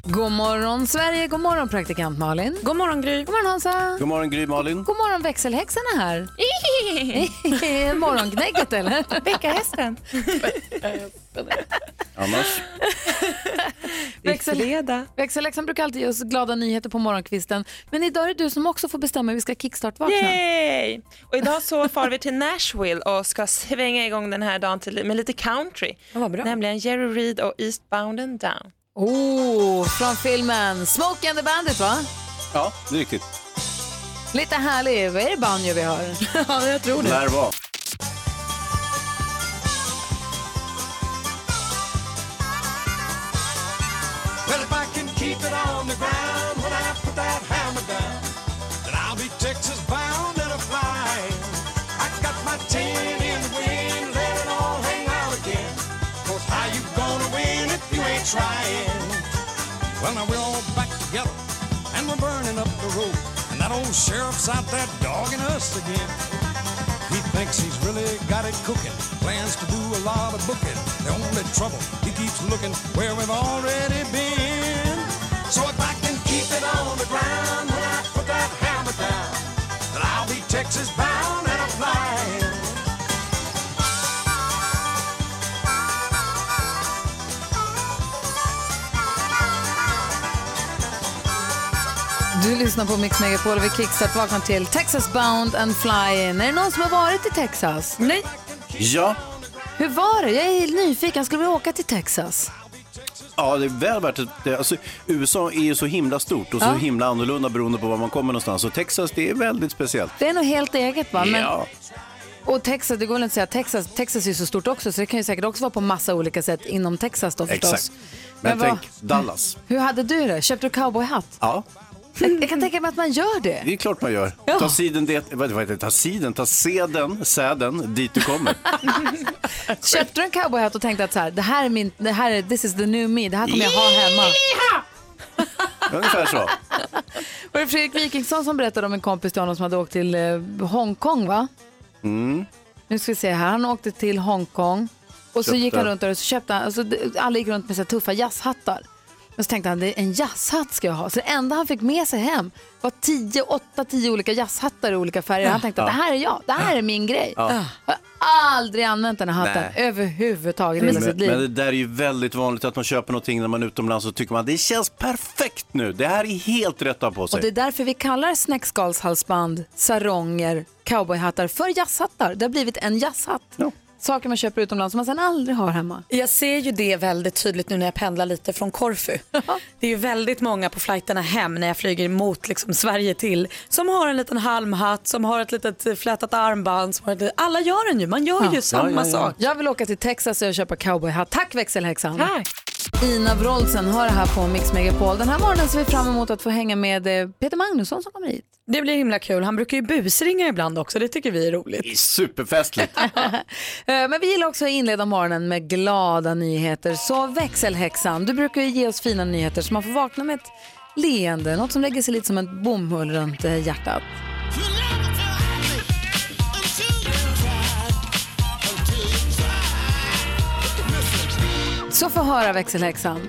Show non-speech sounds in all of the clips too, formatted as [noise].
God morgon Sverige, god morgon praktikant Malin. God morgon Gry. God morgon Hansa. God morgon Gry Malin. God morgon växelhäxan är här. [laughs] Morgonknäcket eller? Väckarhästen. Annars? Växel, växelhäxan brukar alltid ge oss glada nyheter på morgonkvisten. Men idag är det du som också får bestämma hur vi ska kickstart-vakna. Yay! Och idag så far vi till Nashville och ska svänga igång den här dagen till, med lite country. Nämligen Jerry Reed och Eastbound and Down. Oh, från filmen Smoke and the Bandit va? Ja, det är riktigt. Lite härlig. Vad är det banjo vi har? [laughs] ja, jag tror Lär vara. Well, if I can keep it on the ground when I put that hammer down, then I'll be Texas bound and a flying. I got my tin in the wind, let it all hang out again. Cause how you gonna win if you ain't trying? Well, now we're all back together and we're burning up the road. And that old sheriff's out there dogging us again. He thinks he's really got it cooking. Plans to do a lot of booking. The only trouble, he keeps looking where we've already been. Du lyssnar på Mix Megapol och vi kickstart vaknar till Texas Bound and Flying. Är det någon som har varit i Texas? Nej. Ja. Hur var det? Jag är nyfiken. Jag skulle vilja åka till Texas. Ja, det är väl värt det. Alltså, USA är ju så himla stort och så Ja. himla annorlunda beroende på var man kommer någonstans. Så Texas, det är väldigt speciellt. Det är nog helt eget va? Men, Ja. Och Texas, det går väl inte att säga Texas, Texas är ju så stort också så det kan ju säkert också vara på massa olika sätt inom Texas då förstås. Exakt. Men, vad- tänk Dallas. Hur hade du det? Köpte du cowboyhatt? Ja, Jag, jag kan tänka mig att man gör det. det är klart man gör. Ja. Ta siden, det, vad, vad heter det? Ta siden, ta seden, säden dit du kommer. [laughs] Köpte du en cowboyhatt och tänkte att så här, det här är min, det här är, this is the new me, det här kommer jag ha hemma. [laughs] Ungefär så. Var det Fredrik Wikingsson som berättade om en kompis till honom som hade åkt till eh, Hongkong va? Mm. Nu ska vi se här, han åkte till Hongkong och så Köpte. gick han runt där och så köpte han, alltså, alla gick runt med så här tuffa jazzhattar. Men så tänkte han, det är en jazzhatt ska jag ha. Så det enda han fick med sig hem var 10, 8, 10 olika jazzhattar i olika färger. Han tänkte att det här är jag, det här är min grej. Ja. Jag har aldrig använt den här hatten Nej. överhuvudtaget i hela Men, sitt liv. men det där är ju väldigt vanligt att man köper någonting när man är utomlands och tycker man det känns perfekt nu. Det här är helt rätt att ha på sig. Och det är därför vi kallar snäckskalshalsband, saronger, cowboyhattar för jazzhattar. Det har blivit en jazzhatt. Saker man köper utomlands som man sen aldrig har hemma. Jag ser ju det väldigt tydligt nu när jag pendlar lite från Korfu. Det är ju väldigt många på flighterna hem när jag flyger mot liksom Sverige till som har en liten halmhatt, som har ett litet flätat armband. Som har ett, alla gör den ju, man gör ju samma sak. Jag vill åka till Texas och köpa cowboyhatt. Tack växelhäxan. Tack. Ina Wroldsen hör det här på Mix Megapol. Den här morgonen ser vi fram emot att få hänga med eh, Peter Magnusson som kommer hit. Det blir himla kul. Han brukar ju busringa ibland också, det tycker vi är roligt. Det är superfestligt. [laughs] Eh, Men vi gillar också att inleda morgonen med glada nyheter. Så växelhäxan, du brukar ju ge oss fina nyheter så man får vakna med ett leende, något som lägger sig lite som en bomull runt eh, hjärtat. Så få höra växelhäxan.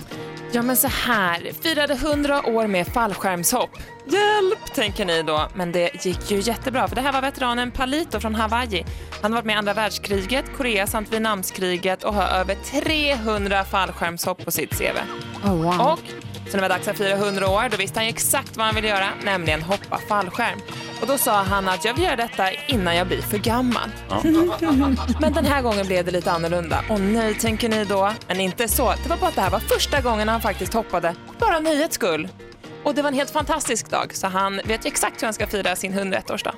Ja men så här, firade 100 år med fallskärmshopp. Hjälp, tänker ni då. Men det gick ju jättebra för det här var veteranen Palito från Hawaii. Han har varit med i andra världskriget, Korea samt Vietnamskriget och har över 300 fallskärmshopp på sitt CV. Oh, wow. Och så när det var dags att fira 100 år, då visste han ju exakt vad han ville göra, nämligen hoppa fallskärm. Och då sa han att jag vill göra detta innan jag blir för gammal. [laughs] Men den här gången blev det lite annorlunda. Och nej, tänker ni då? Men inte så. Det var bara att det här var första gången han faktiskt hoppade, bara nöjets skull. Och det var en helt fantastisk dag, så han vet ju exakt hur han ska fira sin 101-årsdag.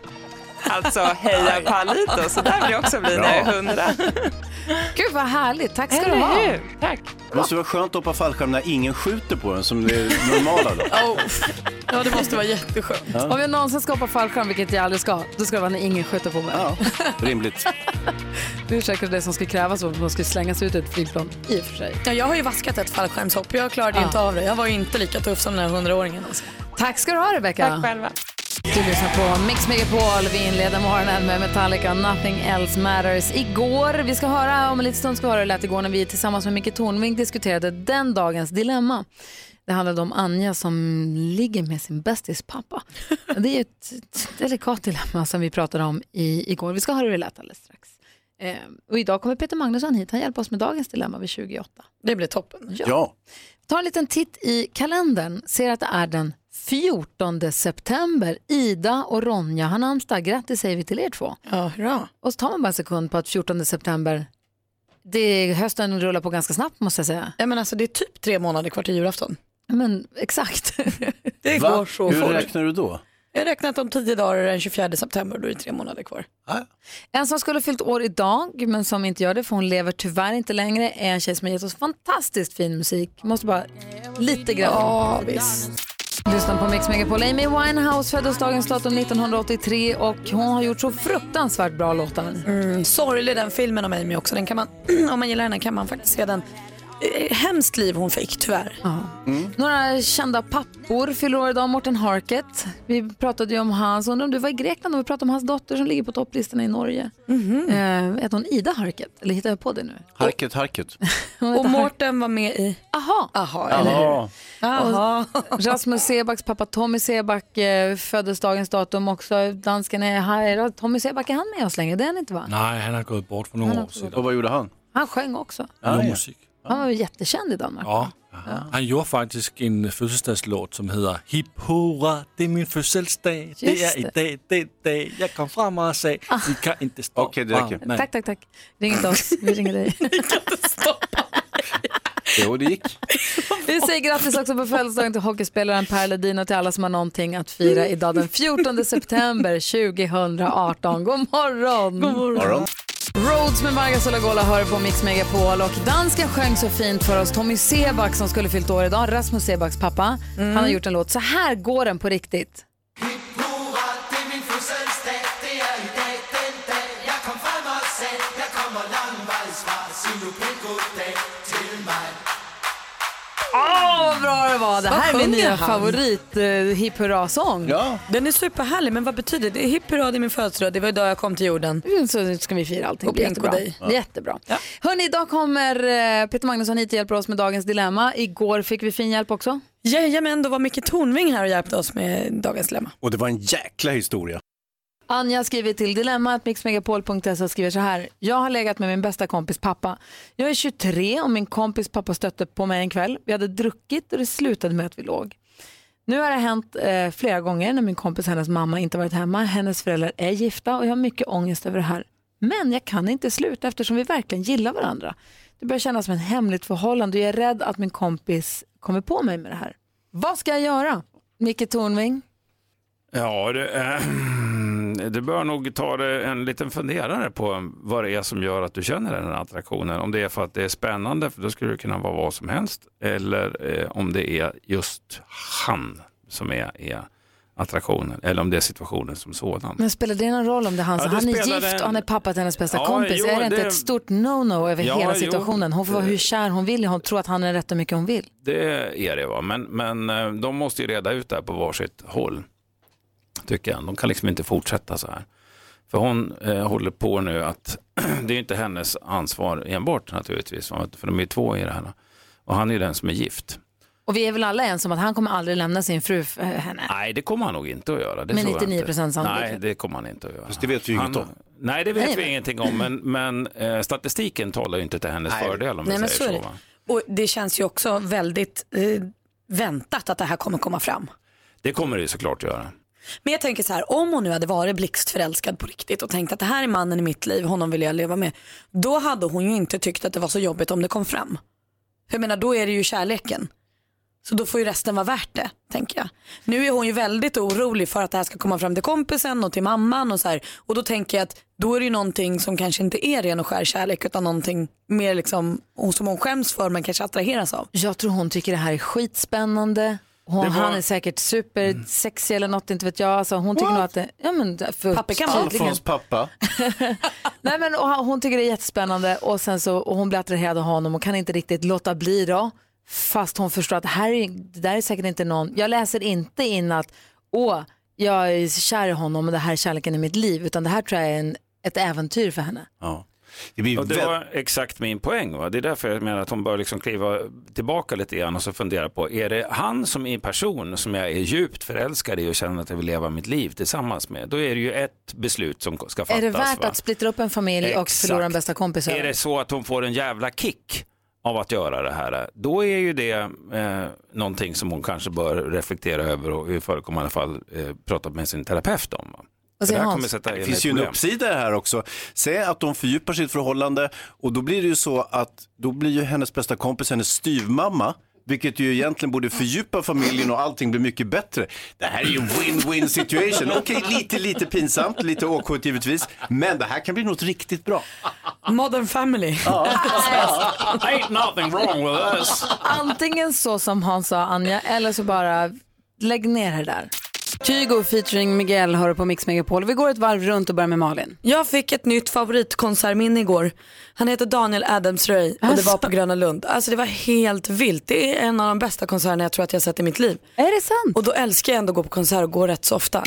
Alltså, heja Palito, så där vill jag också bli när jag är 100. Gud vad härligt, tack ska du ha. hur? Tack. Det måste vara skönt att hoppa fallskärm när ingen skjuter på en som det är normala då. [laughs] Oh. Ja, det måste vara jätteskönt. Om jag någonsin ska hoppa fallskärm, vilket jag aldrig ska, då ska det vara när ingen skjuter på mig. Ja, rimligt. [laughs] Det är säkert det som skulle krävas om man skulle slängas ut ur ett flygplan i och för sig. Ja, jag har ju vaskat ett fallskärmshopp. Jag klarade Ja. inte av det. Jag var ju inte lika tuff som den här hundraåringen. Alltså. Tack ska du ha Rebecca. Tack själva. Du lyssnar på Mix Megapol. Vi inleder morgonen med Metallica, Nothing Else Matters. Igår, vi ska höra, om en liten stund ska vi höra hur det lät igår när vi tillsammans med Micke Tornving diskuterade den dagens dilemma. Det handlade om Anja som ligger med sin bästis pappa. [laughs] Det är ett, ett delikat dilemma som vi pratade om i, igår. Vi ska höra hur det lät alldeles strax. Eh, och idag kommer Peter Magnusson hit. Han hjälper oss med dagens dilemma vid 28. Det blir toppen. Ja. Ta en liten titt i kalendern. Ser att det är den 14 september. Ida och Ronja har namnsdag. Grattis säger vi till er två. Ja, hurra. Och så tar man bara en sekund på att 14 september, det, hösten rullar på ganska snabbt måste jag säga. Ja, men alltså, det är typ tre månader kvar till julafton. Men exakt. [laughs] Det Va? går så Hur fort. räknar du då? Jag har räknat om tio dagar den 24 september, då är det tre månader kvar. en som skulle ha fyllt år idag, men som inte gör det för hon lever tyvärr inte längre, är en tjej som har gett oss fantastiskt fin musik. Måste bara lite grann. Ja, visst. Lyssna på Mix Megapol. Amy Winehouse föddes dagens datum 1983 och hon har gjort så fruktansvärt bra låtar. Mm, sorglig den filmen om Amy också. Den kan man, [clears throat] om man gillar henne kan man faktiskt se den. Eh, Hemskt liv hon fick, tyvärr. Några kända pappor fyller år idag. Morten Harket. Vi pratade ju om hans, undrar om du var i Grekland och vi pratade om hans dotter som ligger på topplistorna i Norge. Mhm. Eh, heter hon Ida Harket? Eller hittar jag på det nu? Harket, harket. [laughs] Och Mårten var med i... Aha. Aha, eller? Ja. Aha. Rasmus Sebacks pappa Tommy Seback eh, föddes dagens datum också. Dansken är här. Tommy Seback, är han med oss längre? Det är han inte va? Nej, han har gått bort för några år sedan. Och vad gjorde han? Han sjöng också. Ja, ja. musik. Han var jättekänd i Danmark. Ja. Han gjorde faktiskt en födelsedagslåt som heter Hipp hurra, det är min födelsedag. Det är idag, det är det. Jag kom fram och sa, vi kan inte stoppa. Okej, det räcker. Nej. Tack, tack, tack. Ring inte oss, vi ringer dig. [laughs] Jo, det gick. Vi säger grattis också på födelsedagen till hockeyspelaren Per Ledin och till alla som har någonting att fira idag den 14 september 2018. God morgon! God Morgon. Rhodes med Marga Solagola hör på Mix Megapol och dansken sjöng så fint för oss. Tommy Seback som skulle fyllt år idag, Rasmus Sebacks pappa, han har gjort en låt. Så här går den på riktigt. Åh, vad bra det var! Det här är min sjunger nya han? favorit eh, hipp hurra-sång. Ja. Den är superhärlig, men vad betyder det? Hipp hurra, det är min födelsedag. Det var idag jag kom till jorden. Mm, Så ska vi fira allting. Och Det blir jättebra. dig. Jättebra. Hörni, idag kommer eh, Peter Magnusson hit och hjälper oss med dagens dilemma. Igår fick vi fin hjälp också. Jajamän, då var Micke Tornving här och hjälpte oss med dagens dilemma. Och det var en jäkla historia. Anja skriver till dilemmatmixmegapol.se och skriver så här. Jag har legat med min bästa kompis pappa. Jag är 23 och min kompis pappa stötte på mig en kväll. Vi hade druckit och det slutade med att vi låg. Nu har det hänt eh, flera gånger när min kompis och hennes mamma inte varit hemma. Hennes föräldrar är gifta och jag har mycket ångest över det här. Men jag kan inte sluta eftersom vi verkligen gillar varandra. Det börjar kännas som ett hemligt förhållande och jag är rädd att min kompis kommer på mig med det här. Vad ska jag göra? Micke Tornving? Ja, det, är... [clears throat] du bör nog ta en liten funderare på vad det är som gör att du känner den här attraktionen. Om det är för att det är spännande, för då skulle det kunna vara vad som helst. Eller eh, om det är just han som är, är attraktionen. Eller om det är situationen som sådan. Men spelar det någon roll om det är han? Ja, han är gift en- och han är pappa till hennes bästa Ja, kompis. jo, är det inte det- ett stort no-no över Ja, hela situationen? Hon får vara hur kär hon vill. Hon tror att han är rätt och mycket hon vill. Det är det, va? Men, men eh, de måste ju reda ut det här på varsitt håll. Tycker jag. De kan liksom inte fortsätta så här. För hon eh, håller på nu att, [clears throat] det är ju inte hennes ansvar enbart naturligtvis, för de är ju två i det här. Och han är ju den som är gift. Och vi är väl alla ens om att han kommer aldrig lämna sin fru för henne. Nej, det kommer han nog inte att göra. Det jag 99% inte. sannolikhet. Nej, det kommer han inte att göra. Fast det vet vi ju inget om. Nej, det vet Nej, vi nej. ingenting om, men, men eh, statistiken talar ju inte till hennes fördel om Nej, vi men så säger så. det. va? Och det känns ju också väldigt eh, väntat att det här kommer komma fram. Det kommer det ju såklart att göra. Men jag tänker så här, om hon nu hade varit blixtförälskad på riktigt och tänkt att det här är mannen i mitt liv, honom vill jag leva med. Då hade hon ju inte tyckt att det var så jobbigt om det kom fram. För jag menar, då är det ju kärleken. Så då får ju resten vara värt det, tänker jag. Nu är hon ju väldigt orolig för att det här ska komma fram till kompisen och till mamman och så här. Och då tänker jag att då är det ju någonting som kanske inte är ren och skär kärlek utan någonting mer liksom, och som hon skäms för men kanske attraheras av. Jag tror hon tycker det här är skitspännande. Hon, Det var- Han är säkert supersexig eller något, inte vet jag. Alltså, hon tycker nog att det... Ja, men, för, Pappa kan. Alfons pappa. [laughs] Nej, men, och hon tycker det är jättespännande och, sen så, och hon blir attraherad av honom och kan inte riktigt låta bli då. Fast hon förstår att här är, det där är säkert inte någon, jag läser inte in att åh, jag är kär i honom och det här är kärleken i mitt liv. Utan det här tror jag är en, ett äventyr för henne. Ja. Det blir Och det väl- var exakt min poäng. Va? Det är därför jag menar att hon bör liksom kliva tillbaka lite grann och så fundera på, är det han som är person som jag är djupt förälskad i och känner att jag vill leva mitt liv tillsammans med? Då är det ju ett beslut som ska fattas. är det värt va? att splittra upp en familj och Exakt. förlora en bästa kompis? Är det så att hon får en jävla kick av att göra det här, då är ju det eh, någonting som hon kanske bör reflektera över och i förekommande fall eh, prata med sin terapeut om. Va? Det här kommer sätta Det in finns ju en uppsida här också. Säg att de fördjupar sitt förhållande och då blir det ju så att då blir ju hennes bästa kompis hennes styvmamma. Vilket ju egentligen borde fördjupa familjen och allting blir mycket bättre. Det här är ju en win-win situation. Okej, lite, lite pinsamt, lite awkward givetvis. Men det här kan bli något riktigt bra. Modern family. [laughs] Ain't nothing wrong with us. Antingen så som Hans sa, Anja, eller så bara lägg ner det där. Kygo featuring Miguel hör på Mix Megapol. Vi går ett varv runt och börjar med Malin. Jag fick ett nytt favoritkonsertminne igår. Han heter Daniel Adams-Ray och det var på Gröna Lund. Alltså det var helt vilt. Det är en av de bästa konserterna jag tror att jag sett i mitt liv. Är det sant? Och då älskar jag ändå att gå på konsert och gå rätt så ofta.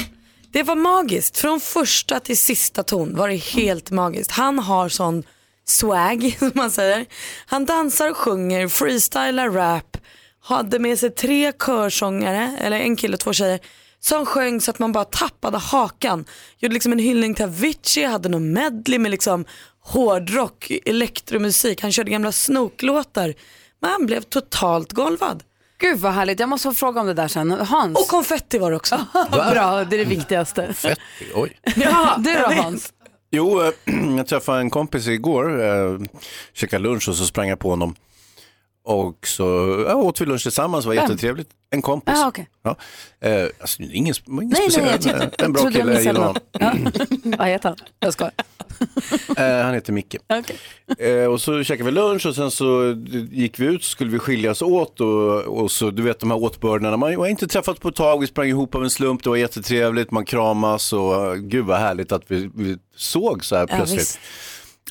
Det var magiskt. Från första till sista ton var det helt magiskt. Han har sån swag, [laughs] som man säger. Han dansar och sjunger, freestylar rap, hade med sig tre körsångare, eller en kille och två tjejer, som sjöng så att man bara tappade hakan. Gjorde liksom en hyllning till Avicii, hade någon medley med liksom hårdrock, elektromusik, han körde gamla snoklåtar. Men han blev totalt golvad. Gud vad härligt, jag måste få fråga om det där sen. Hans? Och konfetti var det också. [laughs] Bra, det är det viktigaste. Oj. Ja, Du då. Hans? Jo, eh, [clears throat] jag träffade en kompis igår, eh, käkade lunch och så sprang jag på honom. Och så ja, åt vi lunch tillsammans, det var jättetrevligt. En kompis. Ah, okej. Ja. Eh, alltså, ingen, ingen Nej, nej, speciell, jag tyckte, en, bra jag kille, jag gillar honom. Ja. Vad heter han? Jag skojar. [laughs] Eh, han heter Micke. Eh, och så käkade vi lunch och sen så gick vi ut så skulle vi skiljas åt och, och så du vet de här åtbördarna. Man har inte träffats på ett tag, vi sprang ihop av en slump, det var jättetrevligt, man kramas och gud vad härligt att vi, vi såg så här Ja, plötsligt. visst.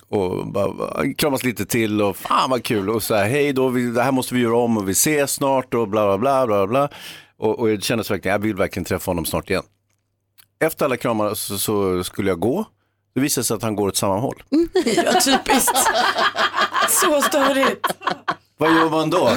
Och bara, kramas lite till och fan vad kul och så här hej då, vi, det här måste vi göra om och vi ses snart och bla bla bla bla bla. Och, och jag kände verkligen, jag vill verkligen träffa honom snart igen. Efter alla kramar så, så skulle jag gå. Det visade sig att han går åt samma håll. [laughs] Ja, typiskt. Så störigt. Vad gör man då? [laughs]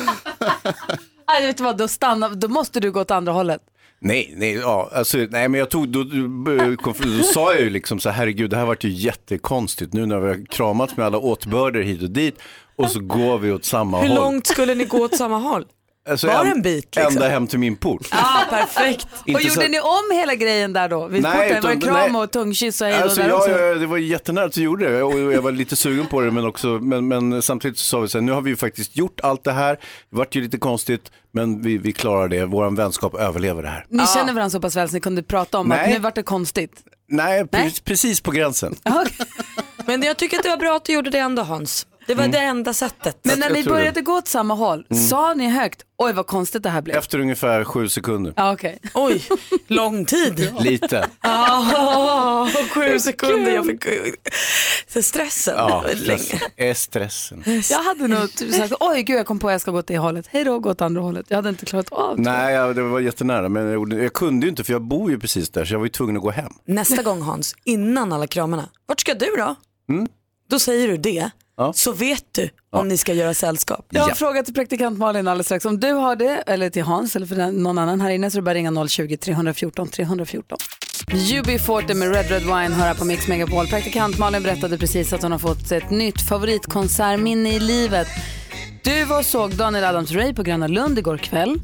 Nej, vet du vad, då, stannar, då måste du gå åt andra hållet. Nej, nej, ja, alltså, nej men jag tog, då, då, då sa jag ju liksom så herregud det här vart ju jättekonstigt nu när vi har kramats med alla åtbörder hit och dit och så går vi åt samma Hur håll. långt skulle ni gå åt samma håll? Alltså, var en- en bit, liksom? Ända hem till min port. Ja, perfekt. [laughs] Och gjorde så- ni om hela grejen där då? Vid Nej, porten? Var det utan- kram nej. och tungkyss och hej Alltså, där ja, också? ja, det var jättenära att vi gjorde det och jag var lite sugen på det men, också, men, men samtidigt så sa vi så här, nu har vi ju faktiskt gjort allt det här, det vart ju lite konstigt men vi, vi klarar det, vår vänskap överlever det här. Ni känner varandra så pass väl så ni kunde prata om att Nej. nu vart det konstigt. Nej, Nej. Precis, precis på gränsen. [laughs] Men jag tycker att det var bra att du gjorde det ändå Hans. Det var det enda sättet. Men när jag ni tror det. började gå åt samma håll, sa ni högt, oj vad konstigt det här blev? Efter ungefär sju sekunder. Ja, okej. [laughs] Oj, lång tid. Lite. Ah, sju [laughs] sekunder. Jag fick så stressen. Ja, stress, är stressen. Jag hade nog typ sagt, oj gud jag kom på att jag ska gå åt det hållet, hej då, gå åt andra hållet. Jag hade inte klarat av det. Nej, ja, det var jättenära men jag, jag kunde ju inte för jag bor ju precis där så jag var ju tvungen att gå hem. Nästa gång Hans, innan alla kramarna. Vart ska du då? Då säger du det. Ja. Så vet du om ni ska göra sällskap. Jag har en Ja. fråga till praktikant Malin alldeles strax. Om du har det, eller till Hans eller för någon annan här inne så är det bara ringa 020-314 314. UB40 med Red Red Wine hör här på Mix Megapol. Praktikant Malin berättade precis att hon har fått ett nytt favoritkonsertminne i livet. Du var och såg Daniel Adams-Ray på Gröna Lund igår kväll.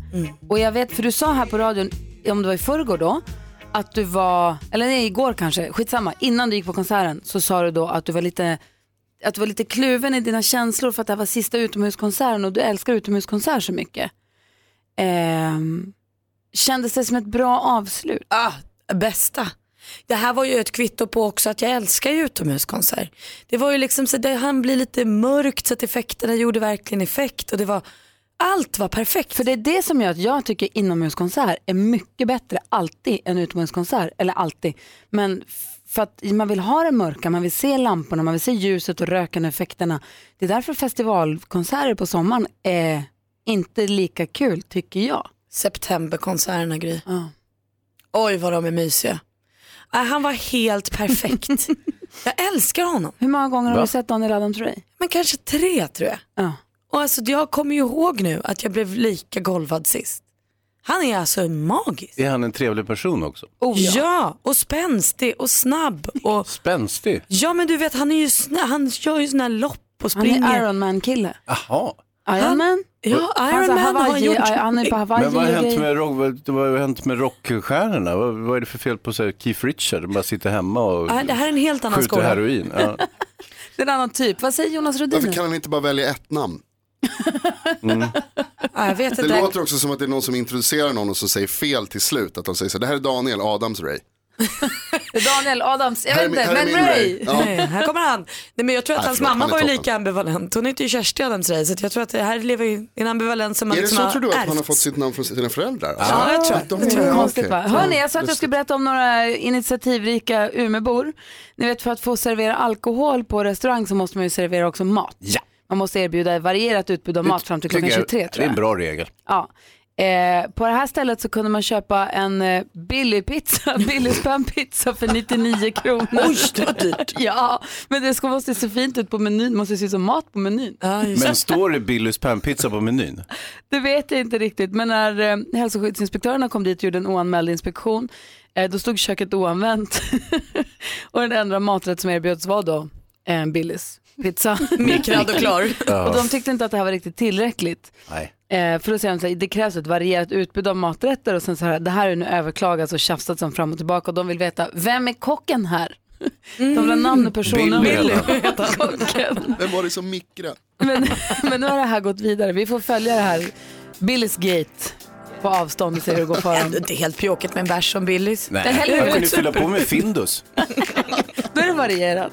Och jag vet, för du sa här på radion, om det var i förrgår då, att du var, eller nej igår kanske, skitsamma, innan du gick på konserten så sa du då att du var lite att du var lite kluven i dina känslor för att det här var sista utomhuskonserten och du älskar utomhuskonsert så mycket. Ehm, kändes det som ett bra avslut? Ah, bästa. Det här var ju ett kvitto på också att jag älskar utomhuskonsert. Det var ju liksom så det han blir lite mörkt så att effekterna gjorde verkligen effekt och det var Allt var perfekt. För det är det som gör att jag tycker inomhuskonsert är mycket bättre alltid än utomhuskonsert. Eller alltid. Men för att man vill ha det mörka, man vill se lamporna, man vill se ljuset och röken och effekterna. Det är därför festivalkonserter på sommaren är inte lika kul tycker jag. Septemberkonserterna Gry. Ja. Oj vad de är mysiga. Äh, han var helt perfekt. [laughs] jag älskar honom. Hur många gånger har Va? du sett Daniel Adams Ray? Men kanske tre tror jag. Ja. Och alltså, jag kommer ju ihåg nu att jag blev lika golvad sist. Han är alltså magisk. Är han en trevlig person också? Oh, ja. och spänstig och snabb. Och... [laughs] Spänstig? Ja men du vet han, är ju sna- han kör ju såna här lopp och Han springer. är Iron Man-kille. Jaha. Iron Man? Ja, Han Iron Man har Hawaii, gjort... han är på Hawaii Men vad har hänt med, rock, vad, vad har hänt med rockstjärnorna? Vad, vad är det för fel på så här, Keith Richards? De bara sitter hemma och Ja, det här är en helt annan skjuter skola. heroin. Ja. [laughs] Det är en annan typ. Vad säger Jonas Varför Rhodin? kan han inte bara välja ett namn? Ja, jag vet Det inte. låter också som att det är någon som introducerar någon och så säger fel till slut. Att de säger så här, det här är Daniel Adams Ray. [laughs] Daniel Adams, jag är vet inte, här är men Ray. Ray. Ja. Nej, här kommer han. Nej, men jag tror att Nej, hans förlåt, mamma han är var ju toppen. lika ambivalent. Hon heter ju Kersti Adams Ray, så jag tror att det här lever i en ambivalens som man Är det liksom så har tror du att han har ärvt. fått sitt namn från sina föräldrar? Ja, jag tror de- Det är Ja, konstigt va? Hörni, jag sa att jag skulle berätta om några initiativrika Umebor. Ni vet för att få servera alkohol på restaurang så måste man ju servera också mat. Ja. Man måste erbjuda varierat utbud av mat fram till klockan Tycker jag- 23 Det tror är jag. en bra regel. Ja. Eh, på det här stället så kunde man köpa en eh, billig pizza, [laughs] billig spänpizza för 99 kronor. Oj, det var dyrt. [laughs] Ja, men det ska måste se fint ut på menyn, det måste se ut som mat på menyn. Men står det Billys pannpizza på menyn? [laughs] Det vet jag inte riktigt, men när eh, hälsoskyddsinspektörerna kom dit och gjorde en oanmäld inspektion, eh, då stod köket oanvänt. och den enda maträtt som erbjöds var då en Billys pizza. [laughs] Mikrad och klar. [laughs] Och de tyckte inte att det här var riktigt tillräckligt. Nej. Eh, för då säger de så här, det krävs ett varierat utbud av maträtter och sen så här, det här är nu överklagats och tjafsats om fram och tillbaka och de vill veta, vem är kocken här? De vill ha namn och personnummer. Billy. Vem var det som mikrade? Men, [laughs] men nu har det här gått vidare. Vi får följa det här Billys Gate på avstånd och se hur det går för dem. Ändå inte helt pjåkigt med en bärs som Billys. Nej, man kunde inte. fylla på med [laughs] Findus. Då är det varierat.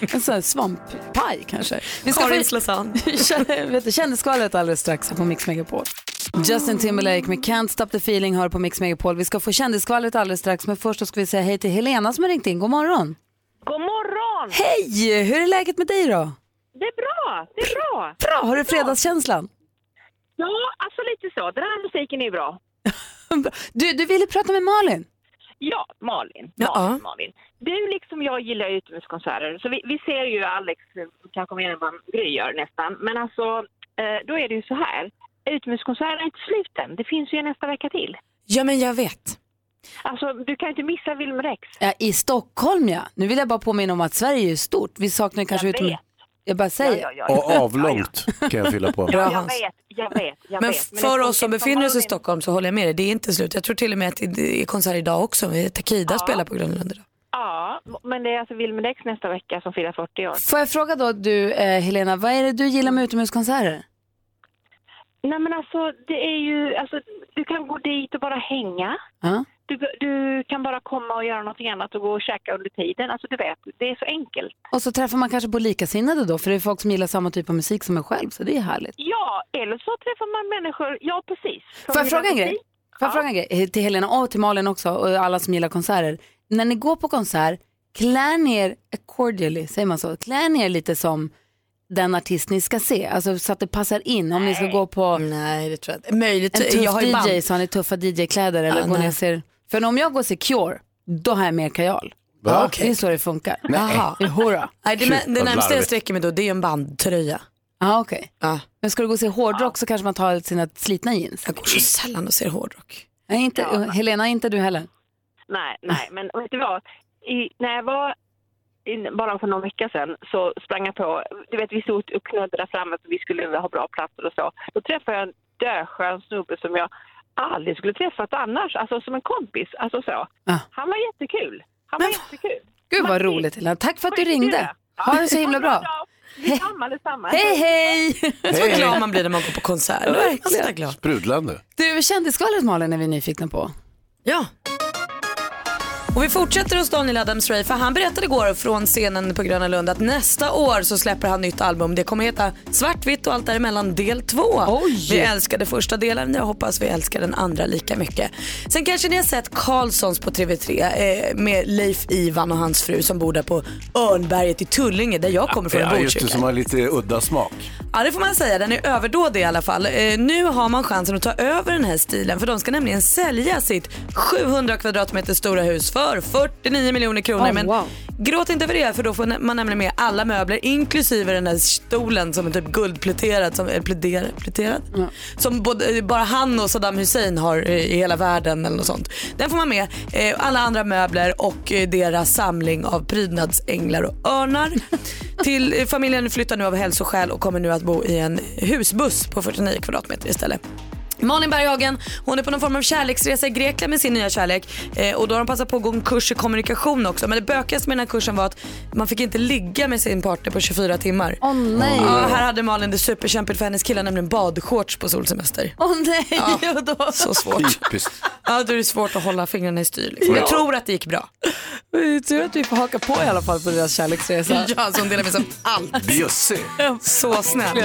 En sån här svamppaj kanske. Vi ska Karins få lasagne. [laughs] vet du, kändisskvallret alldeles strax på Mix Megapol. Justin Timberlake med Can't Stop the Feeling hör på Mix Megapol. Vi ska få kändisskvallret alldeles strax men först ska vi säga hej till Helena som har ringt in. God morgon. God morgon! Hej! Hur är läget med dig då? Det är bra, det är bra. Bra, har du fredagskänslan? Ja, alltså lite så. Den här musiken är ju bra. [laughs] Du, du ville prata med Malin. Ja, Malin. Malin, Malin. Du liksom jag gillar utomhuskonserter. Så vi, vi ser ju Alex eh, kanske mer än vad Gry gör nästan. Men alltså, eh, då är det ju så här. Utomhuskonserterna är inte slut än. Det finns ju nästa vecka till. Ja men jag vet. Alltså, du kan inte missa Wilmer Rex. Ja, I Stockholm ja. Nu vill jag bara påminna om att Sverige är stort. Vi saknar kanske Jag utom... vet. Jag bara säger. Ja, ja, ja. Och avlångt kan jag fylla på. Bra Jag Hans. vet, jag vet, jag Men vet. för oss som befinner oss i Stockholm så håller jag med dig, det är inte slut. Jag tror till och med att det är konsert idag också. Takida spelar på Grönlund idag. Ja, men det är alltså Wilmer Rex nästa vecka som firar 40 år. Får jag fråga då du eh, Helena, vad är det du gillar med utomhuskonserter? Nej men alltså det är ju, alltså du kan gå dit och bara hänga. Ja. Du, du kan bara komma och göra någonting annat och gå och käka under tiden. Alltså du vet, det är så enkelt. Och så träffar man kanske på likasinnade då, för det är folk som gillar samma typ av musik som en själv, så det är härligt. Ja, eller så träffar man människor, ja precis. Får jag fråga en grej? Får jag fråga en grej Eh, till Helena och till Malin också och alla som gillar konserter. När ni går på konsert, klär ni er accordingly, säger man så? Klär ni er lite som den artist ni ska se? Alltså så att det passar in om ni ska gå på Nej det tror jag. Möjligt. en tuff jag har ju DJ band. så har ni tuffa DJ-kläder eller Ja, går ni nej. och ser... För om jag går och ser Cure, då har jag mer kajal. Va? okej. Det är så det funkar. Jaha. Jodå. Nej, det, Shit, det vad närmsta jag sträcker mig då det är en bandtröja. Ja, okej. Ja. Men ska du gå och se hårdrock så kanske man tar sina slitna jeans. Jag går så sällan och ser hårdrock. Nej, inte, Helena, inte du heller. Nej, nej, men vet du vad? I, när jag var in, bara för någon vecka sedan så sprang jag på, du vet vi stod och knullade där framme för vi skulle ha bra platser och så. Då träffade jag en döskön snubbe som jag aldrig skulle träffat annars, alltså som en kompis, alltså så. Ah. Han var jättekul. Han var jättekul. Gud vad roligt Helena. Tack för att du ringde. Ha det så himla bra. Detsamma, detsamma. Hej hej! Så glad man blir när man går på konsert. Glad. Sprudlande. Du, kändisskvallret Malin är vi nyfikna på. Ja. Och vi fortsätter hos Daniel Adams-Ray för han berättade igår från scenen på Gröna Lund att nästa år så släpper han nytt album. Det kommer heta Svartvitt och allt däremellan del två. Vi älskade första delen, jag hoppas vi älskar den andra lika mycket. Sen kanske ni har sett Karlssons på TV3 eh, med Leif Ivan och hans fru som bor där på Örnberget i Tullinge där jag kommer från Ja, i just det, Botkyrka. som har lite udda smak. Ja det får man säga, den är överdådig i alla fall. Eh, nu har man chansen att ta över den här stilen för de ska nämligen sälja sitt 700 kvadratmeter stora hus för 49 miljoner kronor. Oh, Men wow. gråt inte över det för då får man nämligen med alla möbler inklusive den här stolen som är typ guldpläterad, som är pläderad, pläterad? Som både, bara han och Saddam Hussein har eh, i hela världen eller något sånt. Den får man med. Eh, alla andra möbler och eh, deras samling av prydnadsänglar och örnar. [laughs] Till eh, familjen flyttar nu av hälsoskäl och kommer nu att bo i en husbuss på 49 kvadratmeter istället. Malin Berghagen hon är på någon form av kärleksresa i Grekland med sin nya kärlek eh, och då har de passat på att gå en kurs i kommunikation också. Men det bökigaste med den här kursen var att man fick inte ligga med sin partner på 24 timmar. Åh nej. Ja, här hade Malin det superkämpigt för hennes killar nämligen badshorts på solsemester. Åh nej. Ja, [laughs] Och då... Så svårt. Typiskt. Ja, då är det svårt att hålla fingrarna i styr. Liksom. Jag tror att det gick bra. Tur att vi får haka på i alla fall på deras kärleksresa. Ja, så hon delar med sig av allt. Bjussig. Så snäll.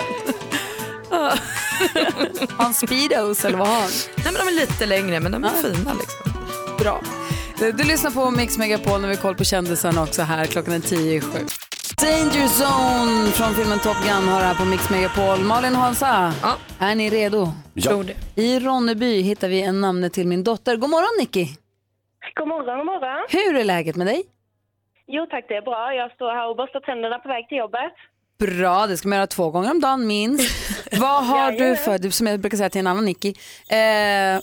Har [laughs] han speedos eller vad har han? Nej men de är lite längre men de är fina liksom. Bra. Du, du lyssnar på Mix Megapol när vi koll på kändisarna också här. Klockan är tio i sju. Danger Zone från filmen Top Gun har det här på Mix Megapol. Malin Hansa, är ni redo? Ja. I Ronneby hittar vi en namne till min dotter. God morgon Nicky! God morgon, god morgon. Hur är läget med dig? Jo tack, det är bra. Jag står här och borstar tänderna på väg till jobbet. Bra, det ska man göra två gånger om dagen minst. [laughs] Vad har du för, du, som jag brukar säga till en annan Nicky, eh,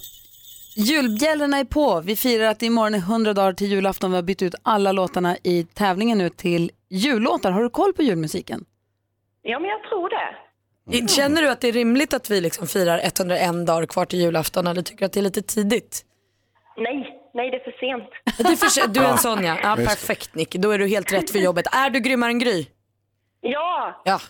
julbjällrorna är på. Vi firar att imorgon är 100 dagar till julafton. Vi har bytt ut alla låtarna i tävlingen nu till jullåtar. Har du koll på julmusiken? Ja, men jag tror det. Känner du att det är rimligt att vi liksom firar 101 dagar kvar till julafton eller tycker du att det är lite tidigt? Nej, nej det är för sent. Du, är för, du är en sån ja. ja det. perfekt Nick, då är du helt rätt för jobbet. Är du grymmare än Gry? Ja! Ja.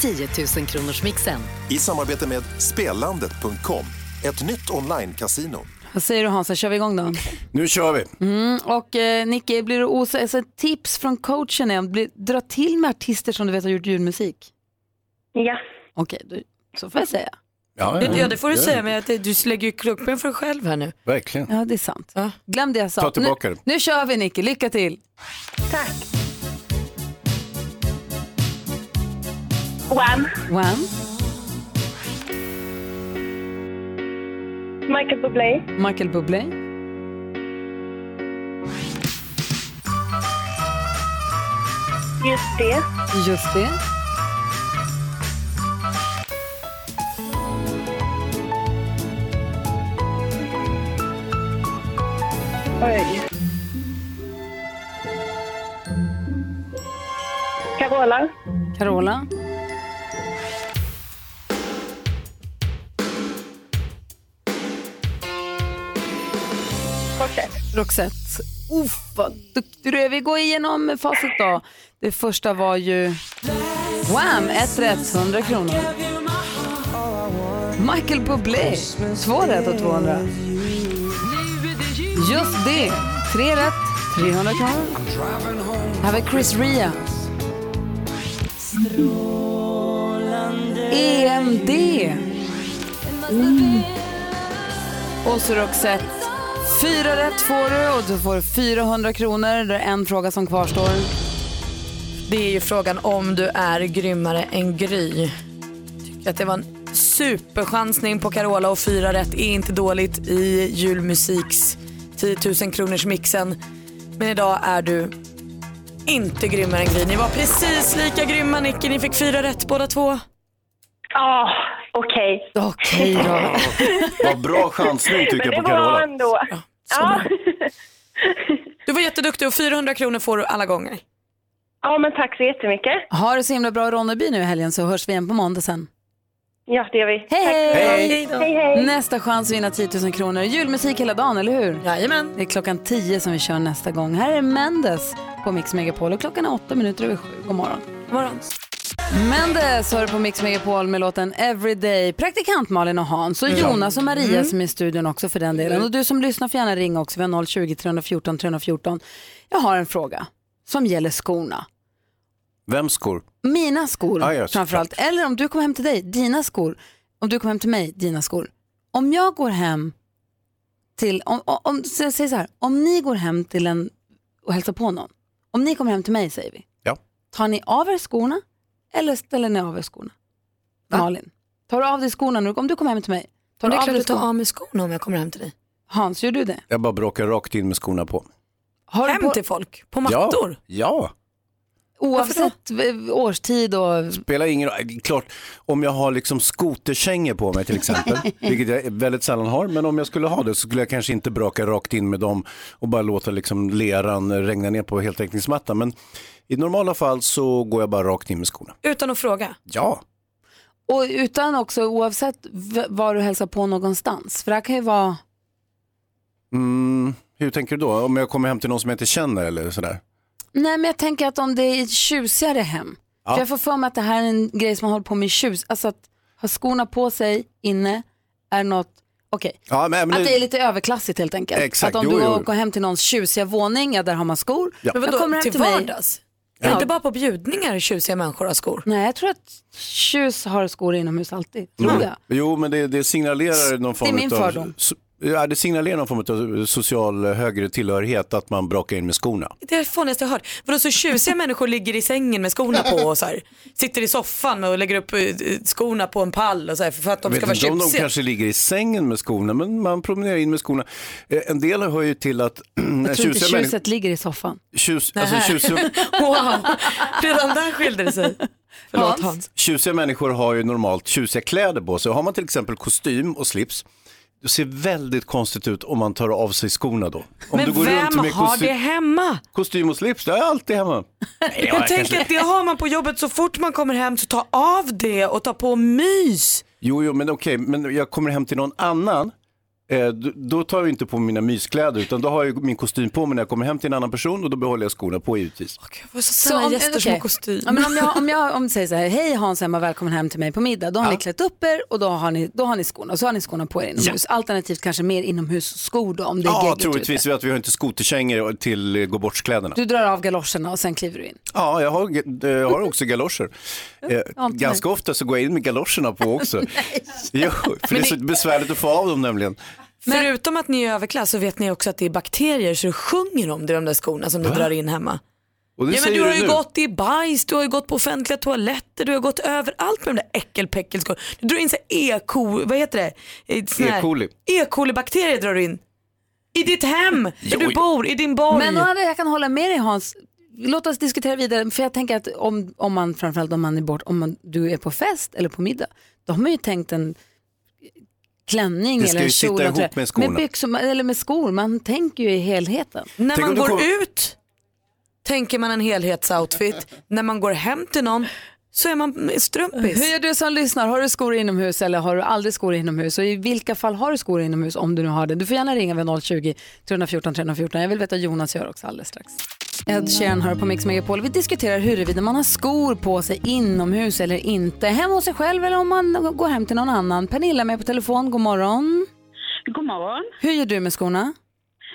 10 000 kronors mixen. I samarbete med Spelandet.com, ett nytt online-casino. Vad säger du Hansa, kör vi igång då? Nu kör vi. Mm, och eh, Nicky, blir du osäker? Alltså, ett tips från coachen är att bli- dra till med artister som du vet har gjort julmusik. Ja. Okej, då- så får jag säga. Ja, Ja det får du säga men att du lägger ju krokben för dig själv här nu. Verkligen. Ja, det är sant. Ja. Glöm det jag sa. Ta tillbaka nu, det. nu kör vi Nicky, lycka till. Tack. Wham! Wham, Michael Bublé. Michael Bublé, Just det. just det. Oj. Carola. Carola, Roxette. Roxette. Uff, vad duktig du är. Vi går igenom facit då. Det första var ju Wham! Ett rätt, 100 kronor. Michael Bublé, två rätt och 200. Just det, tre rätt, 300 kronor. Här var Chris Ria. EMD. Mm. Och så Roxette. Fyra rätt får du och du får 400 kronor. Det är en fråga som kvarstår. Det är ju frågan om du är grymmare än Gry. Tycker att det var en superchansning på Carola och fyra rätt är inte dåligt i julmusiks 10 000 kronors mixen. Men idag är du inte grymmare än Gry. Ni var precis lika grymma Nicky, ni fick fyra rätt båda två. Ja, okej. Okej då. Vad bra chansning tycker Men jag det på var Carola. ändå. så Ja. [laughs] Du var jätteduktig och 400 kronor får du alla gånger. ja, men tack så jättemycket. Ha det så himla bra i Ronneby nu i helgen så hörs vi igen på måndag sen. Ja, det gör vi. Hej, hej! Hej. Hej, hej. Nästa chans att vinna 10 000 kronor. Julmusik hela dagen, eller hur? Jajamän. Det är klockan 10 som vi kör nästa gång. Här är Mendes på Mix Megapol och klockan är 8 minuter över 7. God morgon. God morgon. Mendes hör på Mix Megapol med låten Everyday. Praktikant Malin och Hans och. Jonas och Maria Mm. som är i studion också för den delen. Och du som lyssnar får gärna ringa också. Vi har 020 314 314. Jag har en fråga som gäller skorna. Vems skor? Mina skor Ja, ja, framförallt. Eller om du kommer hem till dig, dina skor. Om du kommer hem till mig, dina skor. Om jag går hem till, om, om, så- säg så här, om ni går hem till en och hälsar på någon. Om ni kommer hem till mig säger vi. Ja. Tar ni av er skorna eller ställer ni av er skorna? Malin, tar du av dig skorna nu? Om du kommer hem till mig. Tar det du är av klart dig du tar skorna? av mig skorna om jag kommer hem till dig. Hans, gör du det? Jag bara bråkar rakt in med skorna på. Har Hem till folk? På Ja, mattor? ja. Oavsett årstid och... Spelar ingen roll. Klart, om jag har liksom skoterkängor på mig till exempel, [laughs] vilket jag väldigt sällan har, men om jag skulle ha det så skulle jag kanske inte braka rakt in med dem och bara låta liksom leran regna ner på heltäckningsmattan. Men i normala fall så går jag bara rakt in med skorna. Utan att fråga? Ja. Och utan också oavsett var du hälsar på någonstans. För det här kan ju vara... Mm, hur tänker du då? Om jag kommer hem till någon som jag inte känner eller sådär? Nej men jag tänker att om det är ett tjusigare hem. Ja. För jag får för mig att det här är en grej som man håller på med i tjus. Alltså att ha skorna på sig inne är något, okej. Ja, men, men Att det är lite överklassigt helt enkelt. Exakt, att om jo, du jo. går hem till någons tjusiga våning, ja där har man skor. Ja. Men vadå, kommer hem till till vardags? Det inte bara på bjudningar tjusiga människor har skor? Nej jag tror att tjus har skor inomhus alltid, tror Mm. jag. Jo, men det, det signalerar någon form Det är min av... fördom. so- Ja, det signalerar någon form av social högre tillhörighet att man brakar in med skorna. Det är det fånigaste jag har hört. Vadå så tjusiga människor ligger i sängen med skorna på och så här, sitter i soffan och lägger upp eh, skorna på en pall och så här, för att de ska vet vara inte om de tjusiga. kanske ligger i sängen med skorna, men man promenerar in med skorna. Eh, En del hör ju till att... [clears throat] Jag tror inte tjusiga människor- tjuset ligger i soffan. Tjus, alltså, tjusiga, [laughs] wow, redan där skilde det sig. Förlåt Hans. tjusiga människor har ju normalt tjusiga kläder på sig. Har man till exempel kostym och slips, det ser väldigt konstigt ut om man tar av sig skorna då. Om Men du går runt vem med har det hemma? kostym och slips, det är alltid hemma. [laughs] Jag tänker att det har man på jobbet så fort man kommer hem så ta av det och ta på mys. Jo, jo, men okej, men jag kommer hem till någon annan. Eh, då, tar jag inte på mina myskläder utan då har jag min kostym på mig när jag kommer hem till en annan person och då behåller jag skorna på givetvis. Så om, gäster som okej. har kostym. Ja, men om jag, om jag om jag säger så här, hej Hans Emma, välkommen hem till mig på middag. Då har Ja. ni klätt upp er och då har ni, då har ni skorna och så har ni skorna på er inomhus. Alternativt kanske mer inomhusskor då om det är Ja, troligtvis. ute. Vi, att vi har inte skoterkängor till eh, gå bort-kläderna. Du drar av galoscherna och sen kliver du in. Ja, jag har, jag har också galoscher. Eh, ganska ofta så går jag in med galoscherna på också. [laughs] jo, för det är så besvärligt att få av dem nämligen. Förutom att ni är överklass så vet ni också att det är bakterier så det sjunger om det i de där skorna som du drar in hemma. Och det Ja, men säger du har du ju nu. gått i bajs, du har ju gått på offentliga toaletter, du har gått överallt med de där äckelpäckelskorna. Du drar in så E. coli, vad heter det? Eh, sån här- E. coli. E. coli-bakterier drar du in. I ditt hem, [laughs] där du bor, i din borg. Men jag kan hålla med dig Hans. Låt oss diskutera vidare, för jag tänker att om, om man, framförallt om man är bort, om man, du är på fest eller på middag, då har man ju tänkt en klänning Det ska eller en ju sitta kjol. och ihop tröja. med skorna. Med byxor, eller med skor, man tänker ju i helheten. När Tänk man går kommer- ut tänker man en helhetsoutfit. När man går hem till någon så är man strumpis. Hur gör du som lyssnar? Har du skor inomhus eller har du aldrig skor inomhus? Och i vilka fall har du skor inomhus om du nu har det? Du får gärna ringa vid 020 314 314. Jag vill veta Jonas gör också alldeles strax. Ed Sheeran hör på Mix Megapol. Vi diskuterar huruvida man har skor på sig inomhus eller inte. Hemma hos sig själv eller om man går hem till någon annan. Pernilla är med på telefon. God morgon. God morgon. Hur gör du med skorna?